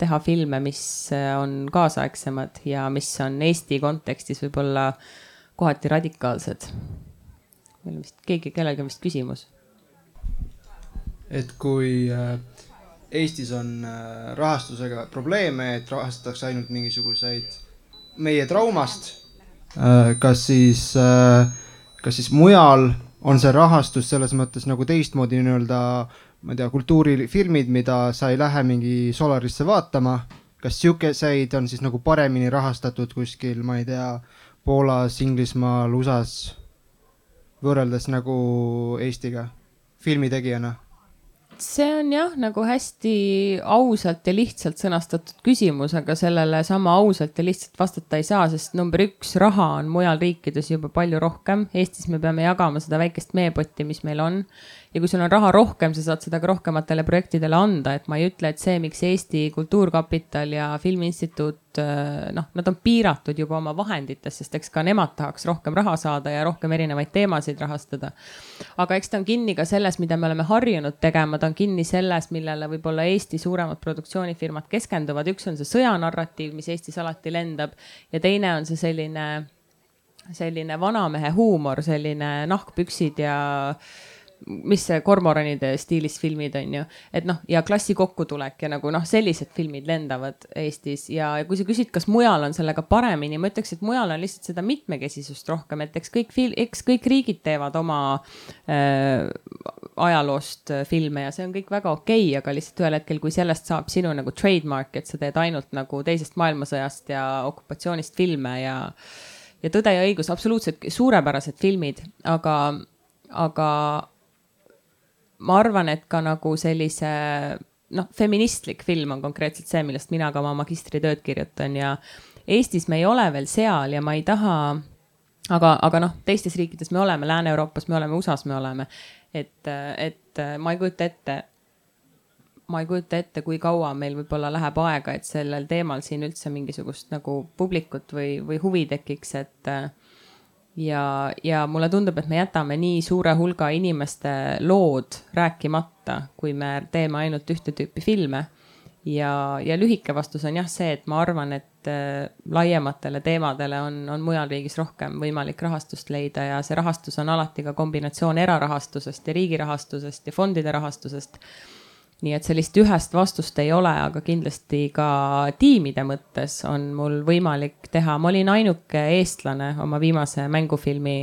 teha filme, mis on kaasaegsemad ja mis on Eesti kontekstis võib-olla kohati radikaalsed. meil vist keegi, kellelgi on vist küsimus. et kui äh, Eestis on äh, rahastusega probleeme, et rahastatakse ainult mingisuguseid meie traumast, äh, kas siis, kas siis mujal on see rahastus selles mõttes nagu teistmoodi nii-öelda ma ei tea, kultuurifilmid, mida sa ei lähe mingi Solarisse vaatama, kas sihukeseid on siis nagu paremini rahastatud kuskil, ma ei tea, Poolas, Inglismaal, USA-s võrreldes nagu Eestiga filmitegijana? See on jah, nagu hästi ausalt ja lihtsalt sõnastatud küsimus, aga sellele sama ausalt ja lihtsalt vastata ei saa, sest number üks, raha on mujal riikides juba palju rohkem. Eestis me peame jagama seda väikest meepotti, mis meil on ja kui sul on raha rohkem, sa saad seda ka rohkematele projektidele anda, et ma ei ütle, et see, miks Eesti Kultuurkapital ja Filmiinstituut, äh, noh, nad on piiratud juba oma vahendites, sest eks ka nemad tahaks rohkem raha saada ja rohkem erinevaid teemasid rahastada. aga eks ta on kinni ka selles, mida me oleme harjunud tegema, ta on kinni selles, millele võib-olla Eesti suuremad produktsioonifirmad keskenduvad, üks on see sõjanarratiiv, mis Eestis alati lendab ja teine on see selline selline vanamehe huumor, selline nahkpüksid ja äh, mis see kormoranide stiilis filmid on ju, et noh, ja klassi kokkutulek ja nagu noh, sellised filmid lendavad Eestis ja kui sa küsid, kas mujal on sellega paremini, ma ütleks, et mujal on lihtsalt seda mitmekesisust rohkem, et eks kõik fil-, eks kõik riigid teevad oma äh, ajaloost äh, filme ja see on kõik väga okei okay,, aga lihtsalt ühel hetkel, kui sellest saab sinu nagu trademark, et sa teed ainult nagu teisest maailmasõjast ja okupatsioonist filme ja ja Tõde ja õigus, absoluutselt suurepärased filmid, aga, aga ma arvan, et ka nagu sellise noh, feministlik film on konkreetselt see, millest mina ka oma magistritööd kirjutan ja Eestis me ei ole veel seal ja ma ei taha, aga, aga noh, teistes riikides me oleme, Lääne-Euroopas me oleme, USA-s me oleme. et, et ma ei kujuta ette, ma ei kujuta ette, kui kaua meil võib-olla läheb aega, et sellel teemal siin üldse mingisugust nagu publikut või, või huvi tekiks, et ja, ja mulle tundub, et me jätame nii suure hulga inimeste lood rääkimata, kui me teeme ainult ühte tüüpi filme. ja, ja lühike vastus on jah see, et ma arvan, et äh, laiematele teemadele on, on mujal riigis rohkem võimalik rahastust leida ja see rahastus on alati ka kombinatsioon erarahastusest ja riigi rahastusest ja fondide rahastusest nii et sellist ühest vastust ei ole, aga kindlasti ka tiimide mõttes on mul võimalik teha, ma olin ainuke eestlane oma viimase mängufilmi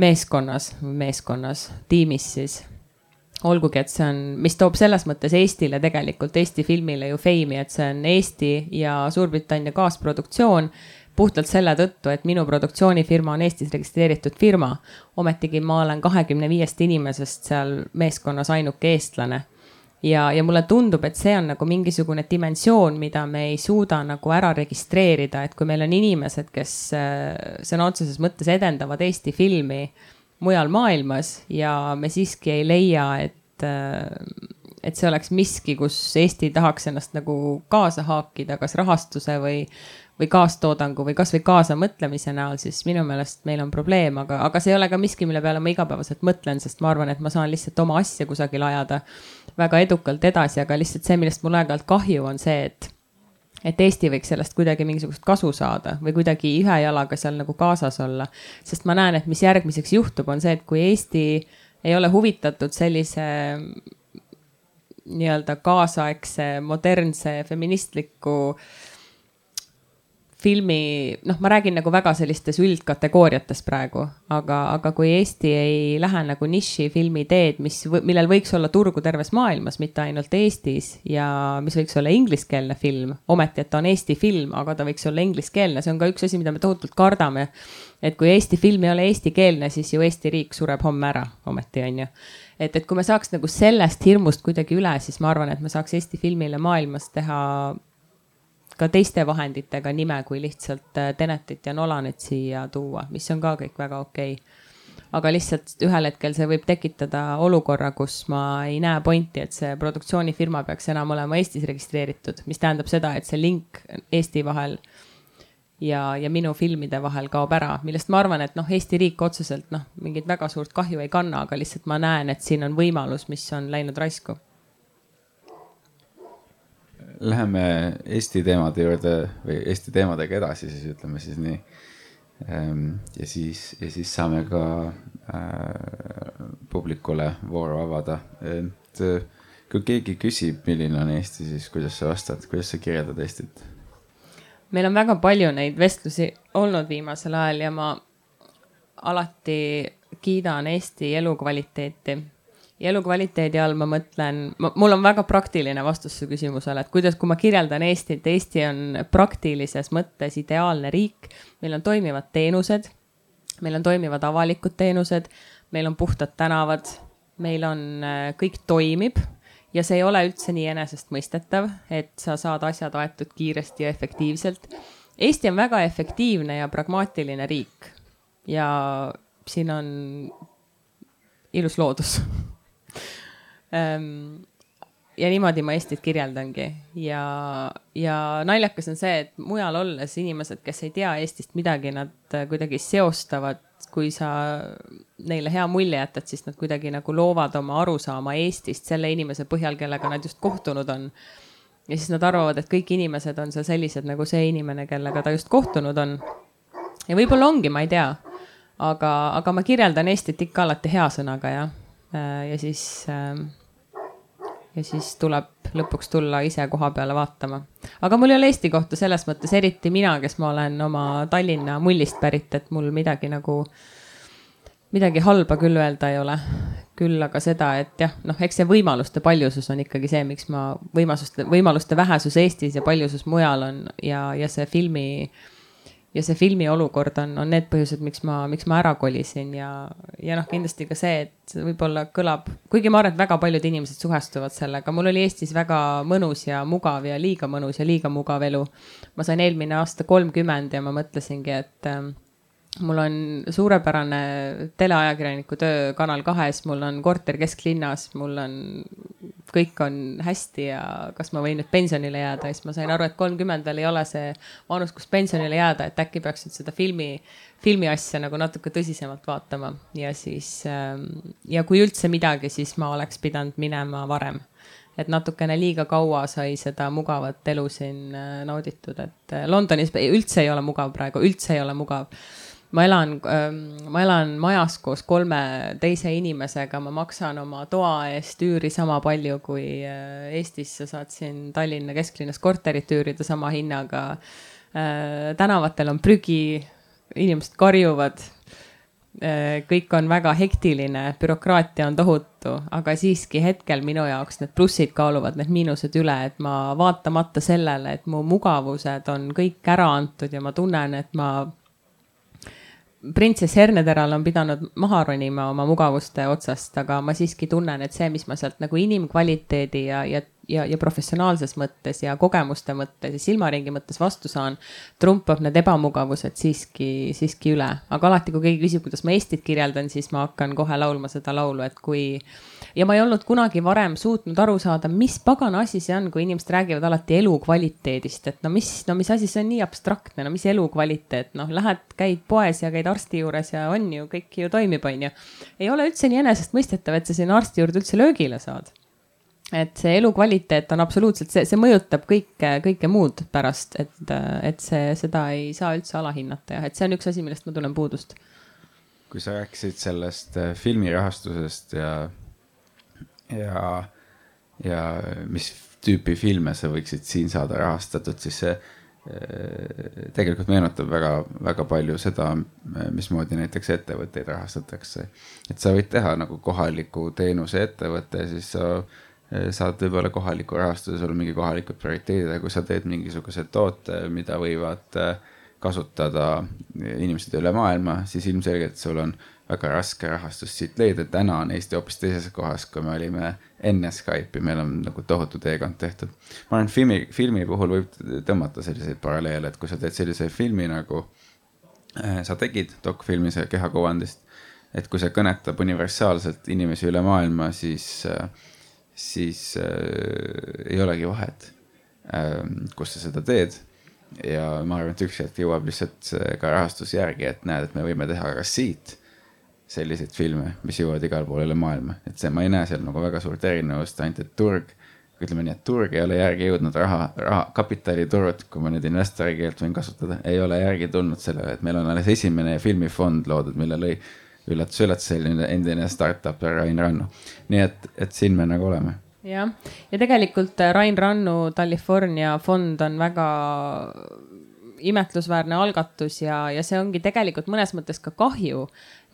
meeskonnas, meeskonnas, tiimis siis. olgugi, et see on, mis toob selles mõttes Eestile tegelikult, Eesti filmile ju feimi, et see on Eesti ja Suurbritannia kaasproduktsioon puhtalt selle tõttu, et minu produktsioonifirma on Eestis registreeritud firma. ometigi ma olen kahekümne viiest inimesest seal meeskonnas ainuke eestlane ja, ja mulle tundub, et see on nagu mingisugune dimensioon, mida me ei suuda nagu ära registreerida, et kui meil on inimesed, kes äh, sõna otseses mõttes edendavad Eesti filmi mujal maailmas ja me siiski ei leia, et äh, et see oleks miski, kus Eesti tahaks ennast nagu kaasa haakida, kas rahastuse või, või kaastoodangu või kasvõi kaasamõtlemise näol, siis minu meelest meil on probleem, aga, aga see ei ole ka miski, mille peale ma igapäevaselt mõtlen, sest ma arvan, et ma saan lihtsalt oma asja kusagil ajada väga edukalt edasi, aga lihtsalt see, millest mul aeg-ajalt kahju, on see, et et Eesti võiks sellest kuidagi mingisugust kasu saada või kuidagi ühe jalaga seal nagu kaasas olla. sest ma näen, et mis järgmiseks juhtub, on see, et kui Eesti ei ole huvitatud sellise nii-öelda kaasaegse, modernse, feministliku äh, filmi, noh, ma räägin nagu väga sellistes üldkategooriates praegu, aga, aga kui Eesti ei lähe nagu nišifilmi teed, mis, millel võiks olla turgu terves maailmas, mitte ainult Eestis ja mis võiks olla ingliskeelne film, ometi, et ta on Eesti film, aga ta võiks olla ingliskeelne, see on ka üks asi, mida me tohutult kardame. et kui Eesti film ei ole eestikeelne, siis ju Eesti riik sureb homme ära, ometi on ju et, et kui me saaks nagu sellest hirmust kuidagi üle, siis ma arvan, et me saaks Eesti filmile maailmas teha ka teiste vahenditega nime kui lihtsalt äh, Tenetit ja Nolanit siia tuua, mis on ka kõik väga okei okay. aga lihtsalt ühel hetkel see võib tekitada olukorra, kus ma ei näe pointi, et see produktsioonifirma peaks enam olema Eestis registreeritud, mis tähendab seda, et see link Eesti vahel ja, ja minu filmide vahel kaob ära, millest ma arvan, et noh, Eesti riik otseselt noh, mingit väga suurt kahju ei kanna, aga lihtsalt ma näen, et siin on võimalus, mis on läinud raisku läheme Eesti teemade juurde või Eesti teemadega edasi, siis ütleme siis nii. Ehm, ja siis, ja siis saame ka äh, publikule vooru avada, et äh, kui keegi küsib, milline on Eesti, siis kuidas sa vastad, kuidas sa kirjeldad Eestit? meil on väga palju neid vestlusi olnud viimasel ajal ja ma alati kiidan Eesti elukvaliteeti ja elukvaliteedi all ma mõtlen, mul on väga praktiline vastus su küsimusele, et kuidas, kui ma kirjeldan Eestit, Eesti on praktilises mõttes ideaalne riik. meil on toimivad teenused, meil on toimivad avalikud teenused, meil on puhtad tänavad, meil on, äh, kõik toimib ja see ei ole üldse nii enesestmõistetav, et sa saad asjad aetud kiiresti ja efektiivselt. Eesti on väga efektiivne ja pragmaatiline riik ja siin on ilus loodus ja niimoodi ma Eestit kirjeldangi ja, ja naljakas on see, et mujal olles inimesed, kes ei tea Eestist midagi, nad kuidagi seostavad, kui sa neile hea mulje jätad, siis nad kuidagi nagu loovad oma arusaama Eestist selle inimese põhjal, kellega nad just kohtunud on. ja siis nad arvavad, et kõik inimesed on seal sellised nagu see inimene, kellega ta just kohtunud on. ja võib-olla ongi, ma ei tea. aga, aga ma kirjeldan Eestit ikka alati hea sõnaga ja, ja siis äh, ja siis tuleb lõpuks tulla ise koha peale vaatama. aga mul ei ole Eesti kohta selles mõttes, eriti mina, kes ma olen oma Tallinna mullist pärit, et mul midagi nagu, midagi halba küll öelda ei ole. küll aga seda, et jah, noh, eks see võimaluste paljusus on ikkagi see, miks ma võimaluste, võimaluste vähesus Eestis ja paljusus mujal on ja, ja see filmi äh, ja see filmi olukord on, on need põhjused, miks ma, miks ma ära kolisin ja, ja noh, kindlasti ka see, et võib-olla kõlab, kuigi ma arvan, et väga paljud inimesed suhestuvad sellega, mul oli Eestis väga mõnus ja mugav ja liiga mõnus ja liiga mugav elu. ma sain eelmine aasta kolmkümmend ja ma mõtlesingi, et mul on suurepärane teleajakirjaniku töö Kanal kahes, mul on korter kesklinnas, mul on, kõik on hästi ja kas ma võin nüüd pensionile jääda, siis ma sain aru, et kolmkümmend veel ei ole see vanus, kus pensionile jääda, et äkki peaks nüüd seda filmi, filmi asja nagu natuke tõsisemalt vaatama. Ja siis ähm, ja kui üldse midagi, siis ma oleks pidanud minema varem. Et natukene liiga kaua sai seda mugavat elu siin äh, nauditud, et äh, Londonis üldse ei ole mugav praegu, üldse ei ole mugav ma elan, ähm, ma elan majas koos kolme teise inimesega, ma maksan oma toa eest üüri sama palju kui äh, Eestis, sa saad siin Tallinna kesklinnas korterit üürida sama hinnaga. Äh, tänavatel on prügi, inimesed karjuvad. Äh, kõik on väga hektiline, bürokraatia on tohutu, aga siiski hetkel minu jaoks need plussid kaaluvad need miinused üle, et ma vaatamata sellele, et mu mugavused on kõik ära antud ja ma tunnen, et ma printsess Herneteral on pidanud maha ronima oma mugavuste otsast, aga ma siiski tunnen, et see, mis ma sealt nagu inimkvaliteedi ja, ja ja, ja professionaalses mõttes ja kogemuste mõttes ja silmaringi mõttes vastu saan, trumpab need ebamugavused siiski, siiski üle. aga alati, kui keegi küsib, kuidas ma Eestit kirjeldan, siis ma hakkan kohe laulma seda laulu, et kui. Ja ma ei olnud kunagi varem suutnud aru saada, mis pagana asi see on, kui inimesed räägivad alati elukvaliteedist, et no mis, no mis asi see on nii abstraktne, no mis elukvaliteet, noh, lähed, käid poes ja käid arsti juures ja on ju, kõik ju toimib, on ju. ei ole üldse nii enesestmõistetav, et sa sinna arsti juurde üldse löögile saad et see elukvaliteet on absoluutselt see, see mõjutab kõike, kõike muud pärast, et, et see, seda ei saa üldse alahinnata jah, et see on üks asi, millest ma tunnen puudust. kui sa rääkisid sellest äh, filmi rahastusest ja, ja, ja mis tüüpi filme sa võiksid siin saada rahastatud, siis see äh, tegelikult meenutab väga, väga palju seda, mismoodi näiteks ettevõtteid rahastatakse. et sa võid teha nagu kohaliku teenuse ettevõtte, siis sa Eh, saad võib-olla kohaliku rahastuse, sul on mingi kohalikud prioriteedid, aga kui sa teed mingisuguse toote, mida võivad eh, kasutada inimesed üle maailma, siis ilmselgelt sul on väga raske rahastust siit leida. täna on Eesti hoopis teises kohas, kui me olime enne Skype'i, meil on nagu tohutu teekond tehtud. ma arvan, et filmi, filmi puhul võib tõmmata selliseid paralleele, et kui sa teed sellise filmi nagu äh, sa tegid dokfilmi see kehakuvandist, et kui see kõnetab universaalselt inimesi üle maailma, siis äh, siis äh, ei olegi vahet äh,, kus sa seda teed. ja ma arvan, et üks hetk jõuab lihtsalt ka rahastus järgi, et näed, et me võime teha ka siit selliseid filme, mis jõuavad igale poole üle maailma, et see, ma ei näe seal nagu väga suurt erinevust, ainult et turg ütleme nii, et turg ei ole järgi jõudnud raha, raha, kapitaliturud, kui ma nüüd investori keelt võin kasutada, ei ole järgi tulnud sellele, et meil on alles esimene filmifond loodud, mille lõi üllatus, üllatus, selline endine startup Rain Rannu. nii et, et siin me nagu oleme. Jah, ja tegelikult Rain Rannu California fond on väga imetlusväärne algatus ja, ja see ongi tegelikult mõnes mõttes ka kahju,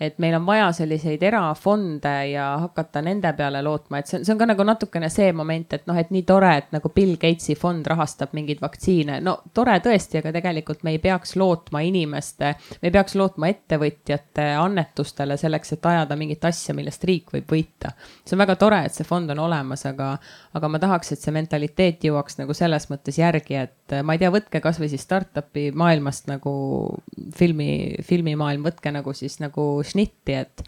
et meil on vaja selliseid erafonde ja hakata nende peale lootma, et see on, see on ka nagu natukene see moment, et noh, et nii tore, et nagu Bill Gatesi fond rahastab mingeid vaktsiine. no tore tõesti, aga tegelikult me ei peaks lootma inimeste, me ei peaks lootma ettevõtjate annetustele selleks, et ajada mingit asja, millest riik võib võita. see on väga tore, et see fond on olemas, aga, aga ma tahaks, et see mentaliteet jõuaks nagu selles mõttes järgi, et ma ei tea, võtke kasvõi siis startup'i maailmast nagu filmi, filmimaailm, võtke nagu siis nagu šnitti, et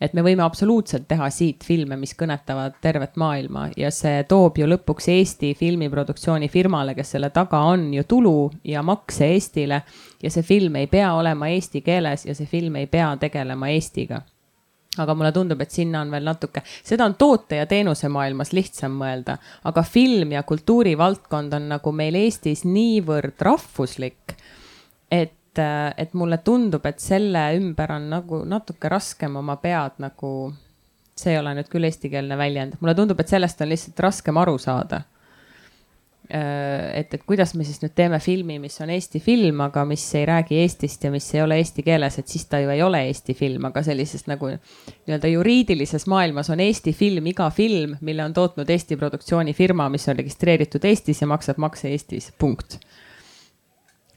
et me võime absoluutselt teha siit filme, mis kõnetavad tervet maailma. Ja see toob ju lõpuks Eesti filmiproduktsiooni firmale, kes selle taga on ju tulu ja makse Eestile. ja see film ei pea olema eesti keeles ja see film ei pea tegelema Eestiga. Aga mulle tundub, et sinna on veel natuke, seda on toote ja teenuse maailmas lihtsam mõelda, aga film ja kultuurivaldkond on nagu meil Eestis niivõrd rahvuslik, et et, et mulle tundub, et selle ümber on nagu natuke raskem oma pead nagu, see ei ole nüüd küll eestikeelne väljend, mulle tundub, et sellest on lihtsalt raskem aru saada. et, et kuidas me siis nüüd teeme filmi, mis on Eesti film, aga mis ei räägi Eestist ja mis ei ole eesti keeles, et siis ta ju ei ole Eesti film, aga sellises nagu nii-öelda juriidilises maailmas on Eesti film iga film, mille on tootnud Eesti produktsioonifirma, mis on registreeritud Eestis ja maksab makse Eestis, punkt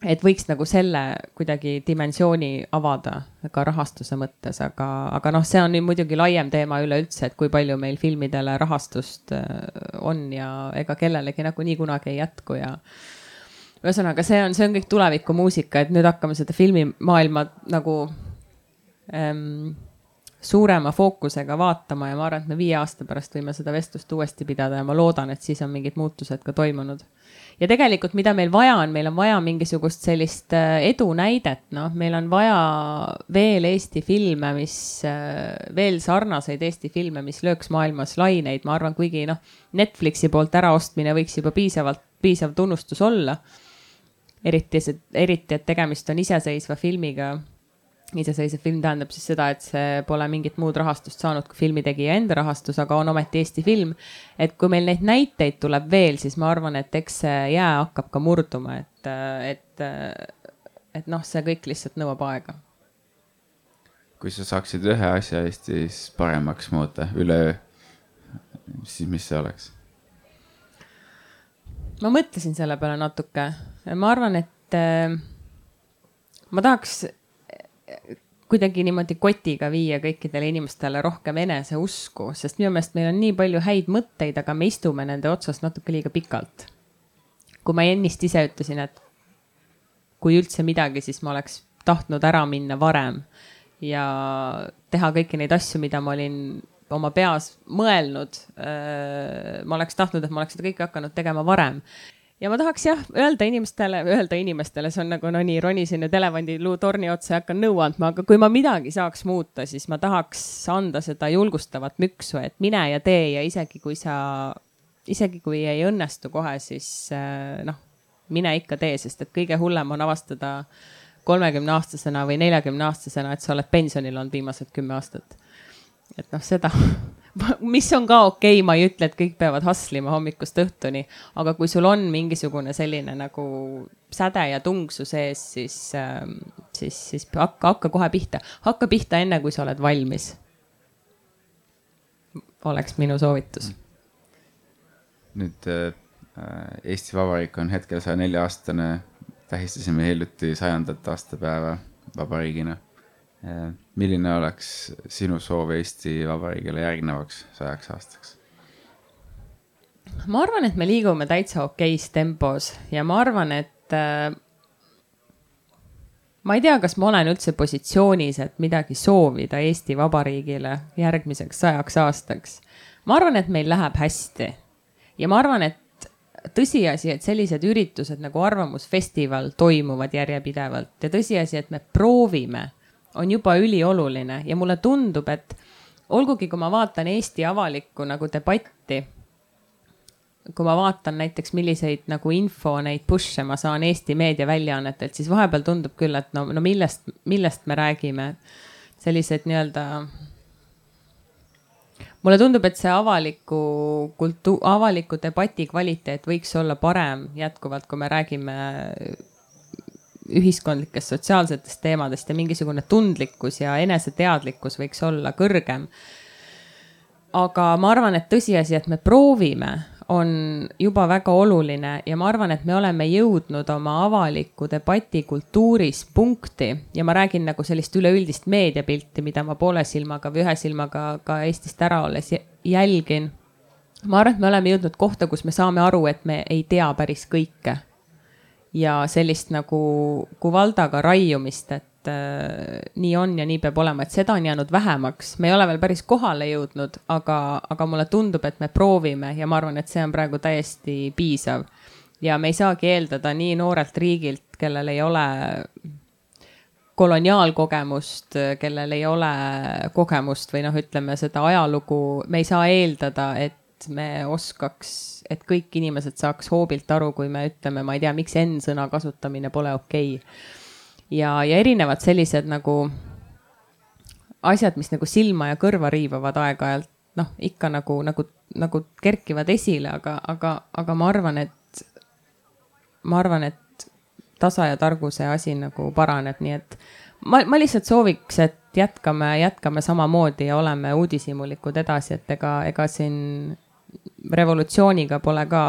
et võiks nagu selle kuidagi dimensiooni avada ka rahastuse mõttes, aga, aga noh, see on nüüd muidugi laiem teema üleüldse, et kui palju meil filmidele rahastust äh, on ja ega kellelegi nagunii kunagi ei jätku ja. ühesõnaga, see on, see on kõik tulevikumuusika, et nüüd hakkame seda filmimaailma nagu ähm, suurema fookusega vaatama ja ma arvan, et me viie aasta pärast võime seda vestlust uuesti pidada ja ma loodan, et siis on mingid muutused ka toimunud ja tegelikult, mida meil vaja on, meil on vaja mingisugust sellist äh, edunäidet, noh, meil on vaja veel Eesti filme, mis, äh, veel sarnaseid Eesti filme, mis lööks maailmas laineid, ma arvan, kuigi noh, Netflixi poolt äraostmine võiks juba piisavalt, piisav tunnustus olla. eriti, eriti, et tegemist on iseseisva filmiga iseseisev film tähendab siis seda, et see pole mingit muud rahastust saanud kui filmitegija enda rahastus, aga on ometi Eesti film. et kui meil neid näiteid tuleb veel, siis ma arvan, et eks see jää hakkab ka murduma, et, et, et noh, see kõik lihtsalt nõuab aega. kui sa saaksid ühe asja Eestis paremaks muuta üleöö, siis mis see oleks? ma mõtlesin selle peale natuke, ma arvan, et ma tahaks kuidagi niimoodi kotiga viia kõikidele inimestele rohkem eneseusku, sest minu meelest meil on nii palju häid mõtteid, aga me istume nende otsas natuke liiga pikalt. kui ma ennist ise ütlesin, et kui üldse midagi, siis ma oleks tahtnud ära minna varem ja teha kõiki neid asju, mida ma olin oma peas mõelnud. ma oleks tahtnud, et ma oleks seda kõike hakanud tegema varem ja ma tahaks jah, öelda inimestele, öelda inimestele, see on nagu no nii, ronisin nüüd elevandiluu torni otsa ja hakkan nõu andma, aga kui ma midagi saaks muuta, siis ma tahaks anda seda julgustavat müksu, et mine ja tee ja isegi kui sa, isegi kui ei õnnestu kohe, siis äh, noh, mine ikka tee, sest et kõige hullem on avastada kolmekümne aastasena või neljakümne aastasena, et sa oled pensionil olnud viimased kümme aastat. et noh, seda mis on ka okei okay,, ma ei ütle, et kõik peavad hustle ima hommikust õhtuni, aga kui sul on mingisugune selline nagu säde ja tung su sees, siis, ähm, siis, siis hakka, hakka kohe pihta, hakka pihta enne, kui sa oled valmis. oleks minu soovitus. nüüd äh, Eesti Vabariik on hetkel saja nelja aastane, tähistasime hiljuti sajandat aastapäeva vabariigina milline oleks sinu soov Eesti Vabariigile järgnevaks sajaks aastaks? ma arvan, et me liigume täitsa okeis tempos ja ma arvan, et äh, ma ei tea, kas ma olen üldse positsioonis, et midagi soovida Eesti Vabariigile järgmiseks sajaks aastaks. ma arvan, et meil läheb hästi ja ma arvan, et tõsiasi, et sellised üritused nagu Arvamusfestival toimuvad järjepidevalt ja tõsiasi, et me proovime on juba ülioluline ja mulle tundub, et olgugi kui ma vaatan Eesti avalikku nagu debatti, kui ma vaatan näiteks, milliseid nagu info neid push'e ma saan Eesti meediaväljaannetelt, siis vahepeal tundub küll, et no, no millest, millest me räägime. sellised nii-öelda. mulle tundub, et see avaliku kultu-, avaliku debati kvaliteet võiks olla parem jätkuvalt, kui me räägime ühiskondlikest sotsiaalsetest teemadest ja mingisugune tundlikkus ja eneseteadlikkus võiks olla kõrgem. aga ma arvan, et tõsiasi, et me proovime on juba väga oluline ja ma arvan, et me oleme jõudnud oma avaliku debati kultuuris punkti ja ma räägin nagu sellist üleüldist meediapilti, mida ma poole silmaga või ühe silmaga ka Eestist ära olles jälgin. ma arvan, et me oleme jõudnud kohta, kus me saame aru, et me ei tea päris kõike. Ja sellist nagu Kuvaldaga raiumist, et äh, nii on ja nii peab olema, et seda on jäänud vähemaks, me ei ole veel päris kohale jõudnud, aga, aga mulle tundub, et me proovime ja ma arvan, et see on praegu täiesti piisav. ja me ei saagi eeldada nii noorelt riigilt, kellel ei ole koloniaalkogemust, kellel ei ole kogemust või noh, ütleme seda ajalugu, me ei saa eeldada, et me oskaks, et kõik inimesed saaks hoobilt aru, kui me ütleme, ma ei tea, miks N-sõna kasutamine pole okei. Okay ja, ja erinevad sellised nagu asjad, mis nagu silma ja kõrva riivavad aeg-ajalt, noh, ikka nagu, nagu, nagu kerkivad esile, aga, aga, aga ma arvan, et, ma arvan, et tasa ja targuse asi nagu paraneb, nii et ma, ma lihtsalt sooviks, et jätkame, jätkame samamoodi ja oleme uudishimulikud edasi, et ega, ega siin revolutsiooniga pole ka,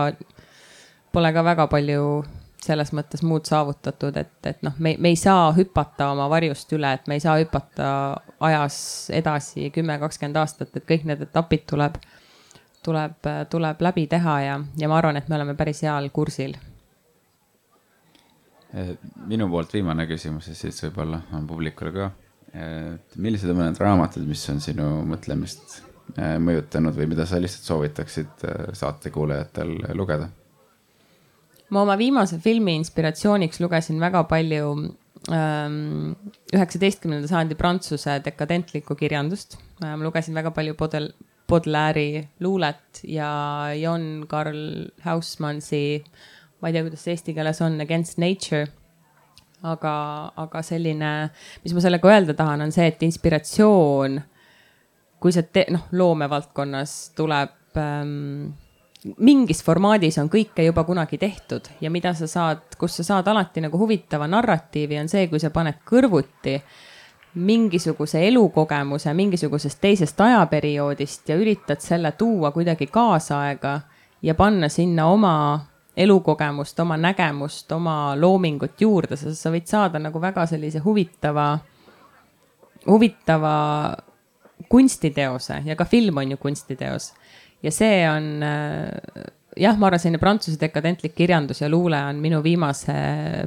pole ka väga palju selles mõttes muud saavutatud, et, et noh, me, me ei saa hüpata oma varjust üle, et me ei saa hüpata ajas edasi kümme, kakskümmend aastat, et kõik need etapid tuleb, tuleb, tuleb läbi teha ja, ja ma arvan, et me oleme päris heal kursil. minu poolt viimane küsimus ja siis võib-olla on publikule ka. millised on mõned raamatud, mis on sinu mõtlemist mõjutanud või mida sa lihtsalt soovitaksid eh, saatekuulajatel lugeda? ma oma viimase filmi inspiratsiooniks lugesin väga palju ähm, üheksateistkümnenda sajandi prantsuse dekadentlikku kirjandust. ma lugesin väga palju Baudel-, Baudelaire'i luulet ja Jon Karl Hausmannsi, ma ei tea, kuidas see eesti keeles on, Against Nature. aga, aga selline, mis ma sellega öelda tahan, on see, et inspiratsioon, kui see noh, loomevaldkonnas tuleb ähm, mingis formaadis on kõike juba kunagi tehtud ja mida sa saad, kus sa saad alati nagu huvitava narratiivi, on see, kui sa paned kõrvuti mingisuguse elukogemuse mingisugusest teisest ajaperioodist ja üritad selle tuua kuidagi kaasaega ja panna sinna oma elukogemust, oma nägemust, oma loomingut juurde, sest sa võid saada nagu väga sellise huvitava, huvitava kunstiteose ja ka film on ju kunstiteos ja see on äh, jah, ma arvan, selline prantsuse dekadentlik kirjandus ja luule on minu viimase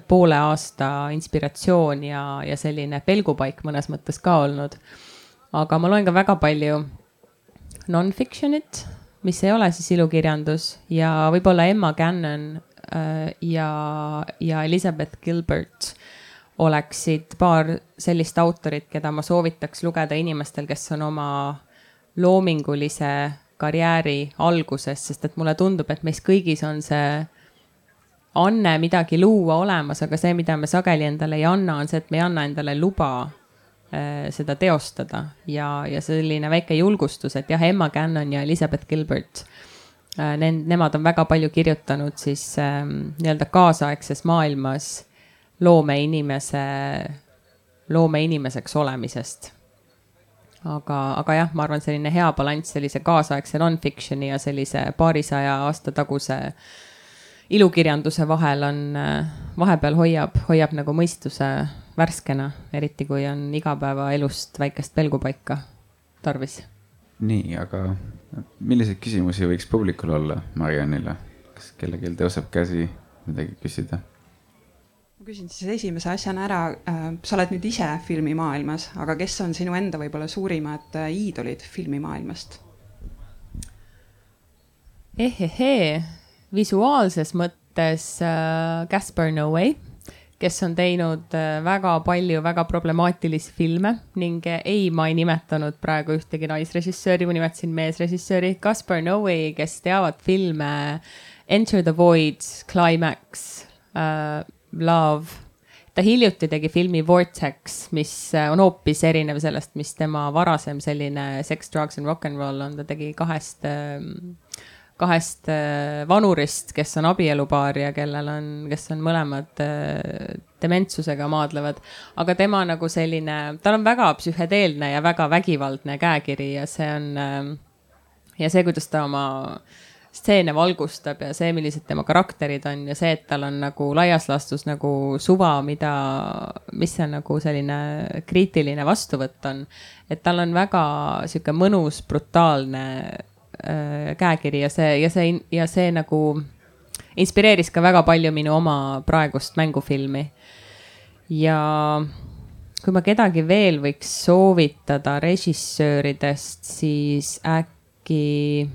poole aasta inspiratsioon ja, ja selline pelgupaik mõnes mõttes ka olnud. aga ma loen ka väga palju non-fiction'it, mis ei ole siis ilukirjandus ja võib-olla Emma Cannon äh, ja, ja Elizabeth Gilbert oleksid paar sellist autorit, keda ma soovitaks lugeda inimestel, kes on oma loomingulise karjääri alguses, sest et mulle tundub, et meis kõigis on see anne midagi luua olemas, aga see, mida me sageli endale ei anna, on see, et me ei anna endale luba äh, seda teostada ja, ja selline väike julgustus, et jah, Emma Cannon ja Elizabeth Gilbert äh,. Need, nemad on väga palju kirjutanud siis äh, nii-öelda kaasaegses maailmas loomeinimese, loomeinimeseks olemisest aga, aga jah, ma arvan, selline hea balanss sellise kaasaegse non-fiction'i ja sellise paarisaja aasta taguse ilukirjanduse vahel on, vahepeal hoiab, hoiab nagu mõistuse värskena, eriti kui on igapäevaelust väikest pelgupaika tarvis. nii, aga milliseid küsimusi võiks publikul olla Mariannile? kas kellelgi tõuseb käsi midagi küsida? Küsin siis esimese asjana ära, äh, sa oled nüüd ise filmimaailmas, aga kes on sinu enda võib-olla suurimad äh, iidolid filmimaailmast? ehehee, visuaalses mõttes äh, Gaspar Noé, kes on teinud äh, väga palju väga problemaatilisi filme ning äh, ei, ma ei nimetanud praegu ühtegi naisrežissööri, ma nimetasin meesrežissööri Kaspar Noe, kes teavad filme Enter the Void, Climax uh,, Love. ta hiljuti tegi filmi Vortex, mis on hoopis erinev sellest, mis tema varasem selline Sex, Drugs and Rock n Roll on, ta tegi kahest uh, kahest äh, vanurist, kes on abielupaar ja kellel on, kes on mõlemad äh, dementsusega maadlevad. aga tema nagu selline, tal on väga psühhedeelne ja väga vägivaldne käekiri ja see on äh, ja see, kuidas ta oma stseene valgustab ja see, millised tema karakterid on ja see, et tal on nagu laias laastus nagu suva, mida, mis see nagu selline kriitiline vastuvõtt on. et tal on väga sihuke mõnus, brutaalne Äh, käekiri ja see, ja see, ja see nagu inspireeris ka väga palju minu oma praegust mängufilmi. ja kui ma kedagi veel võiks soovitada režissööridest, siis äkki.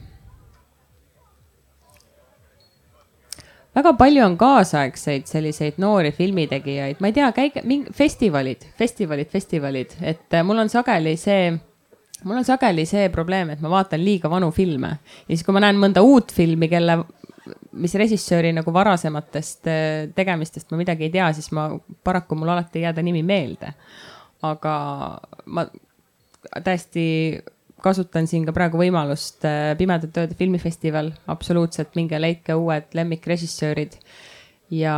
Väga palju on kaasaegseid selliseid noori filmitegijaid, ma ei tea, käige, mingi festivalid, festivalid, festivalid, et äh, mul on sageli see mul on sageli see probleem, et ma vaatan liiga vanu filme. Ja siis, kui ma näen mõnda uut filmi, kelle, mis režissööri nagu varasematest äh, tegemistest ma midagi ei tea, siis ma paraku mul alati ei jää ta nimi meelde. aga ma täiesti kasutan siin ka praegu võimalust äh, Pimedate Ööde filmifestival, absoluutselt, minge leidke uued lemmikrežissöörid. Ja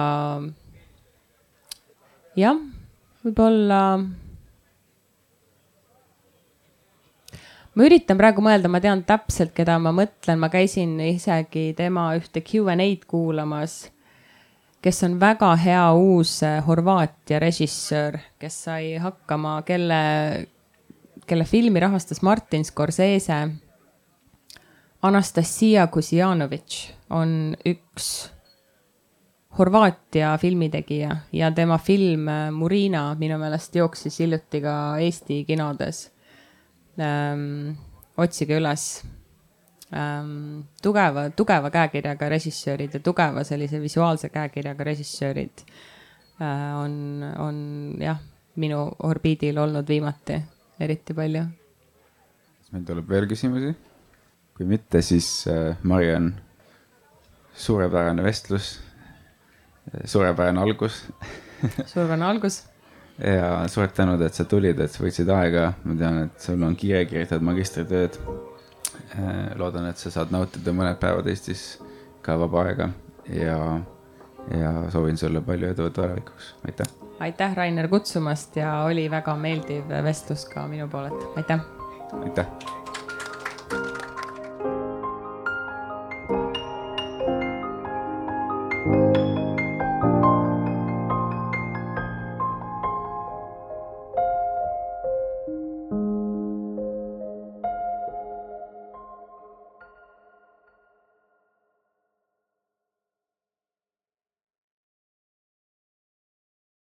jah, võib-olla ma üritan praegu mõelda, ma tean täpselt, keda ma mõtlen, ma käisin isegi tema ühte Q and A-d kuulamas, kes on väga hea uus äh, Horvaatia režissöör, kes sai hakkama, kelle, kelle filmi rahastas Martin Scorsese. Anastasia Kuzjanovic on üks Horvaatia filmitegija ja tema film äh, Murina minu meelest jooksis hiljuti ka Eesti kinodes ähm,. otsige üles ähm, tugeva, tugeva käekirjaga režissöörid ja tugeva sellise visuaalse käekirjaga režissöörid äh, on, on jah, minu orbiidil olnud viimati eriti palju. kas meil tuleb veel küsimusi? kui mitte, siis äh, Mariann, suurepärane vestlus, suurepärane algus suurepärane algus ja suured tänud, et sa tulid, et sa võtsid aega, ma tean, et sul on kiire, kirjutad magistritööd. Äh, loodan, et sa saad nautida mõned päevad Eestis ka vaba aega ja, ja soovin sulle palju edu tulevikuks, aitäh. Aitäh, Rainer, kutsumast ja oli väga meeldiv vestlus ka minu poolelt, aitäh. aitäh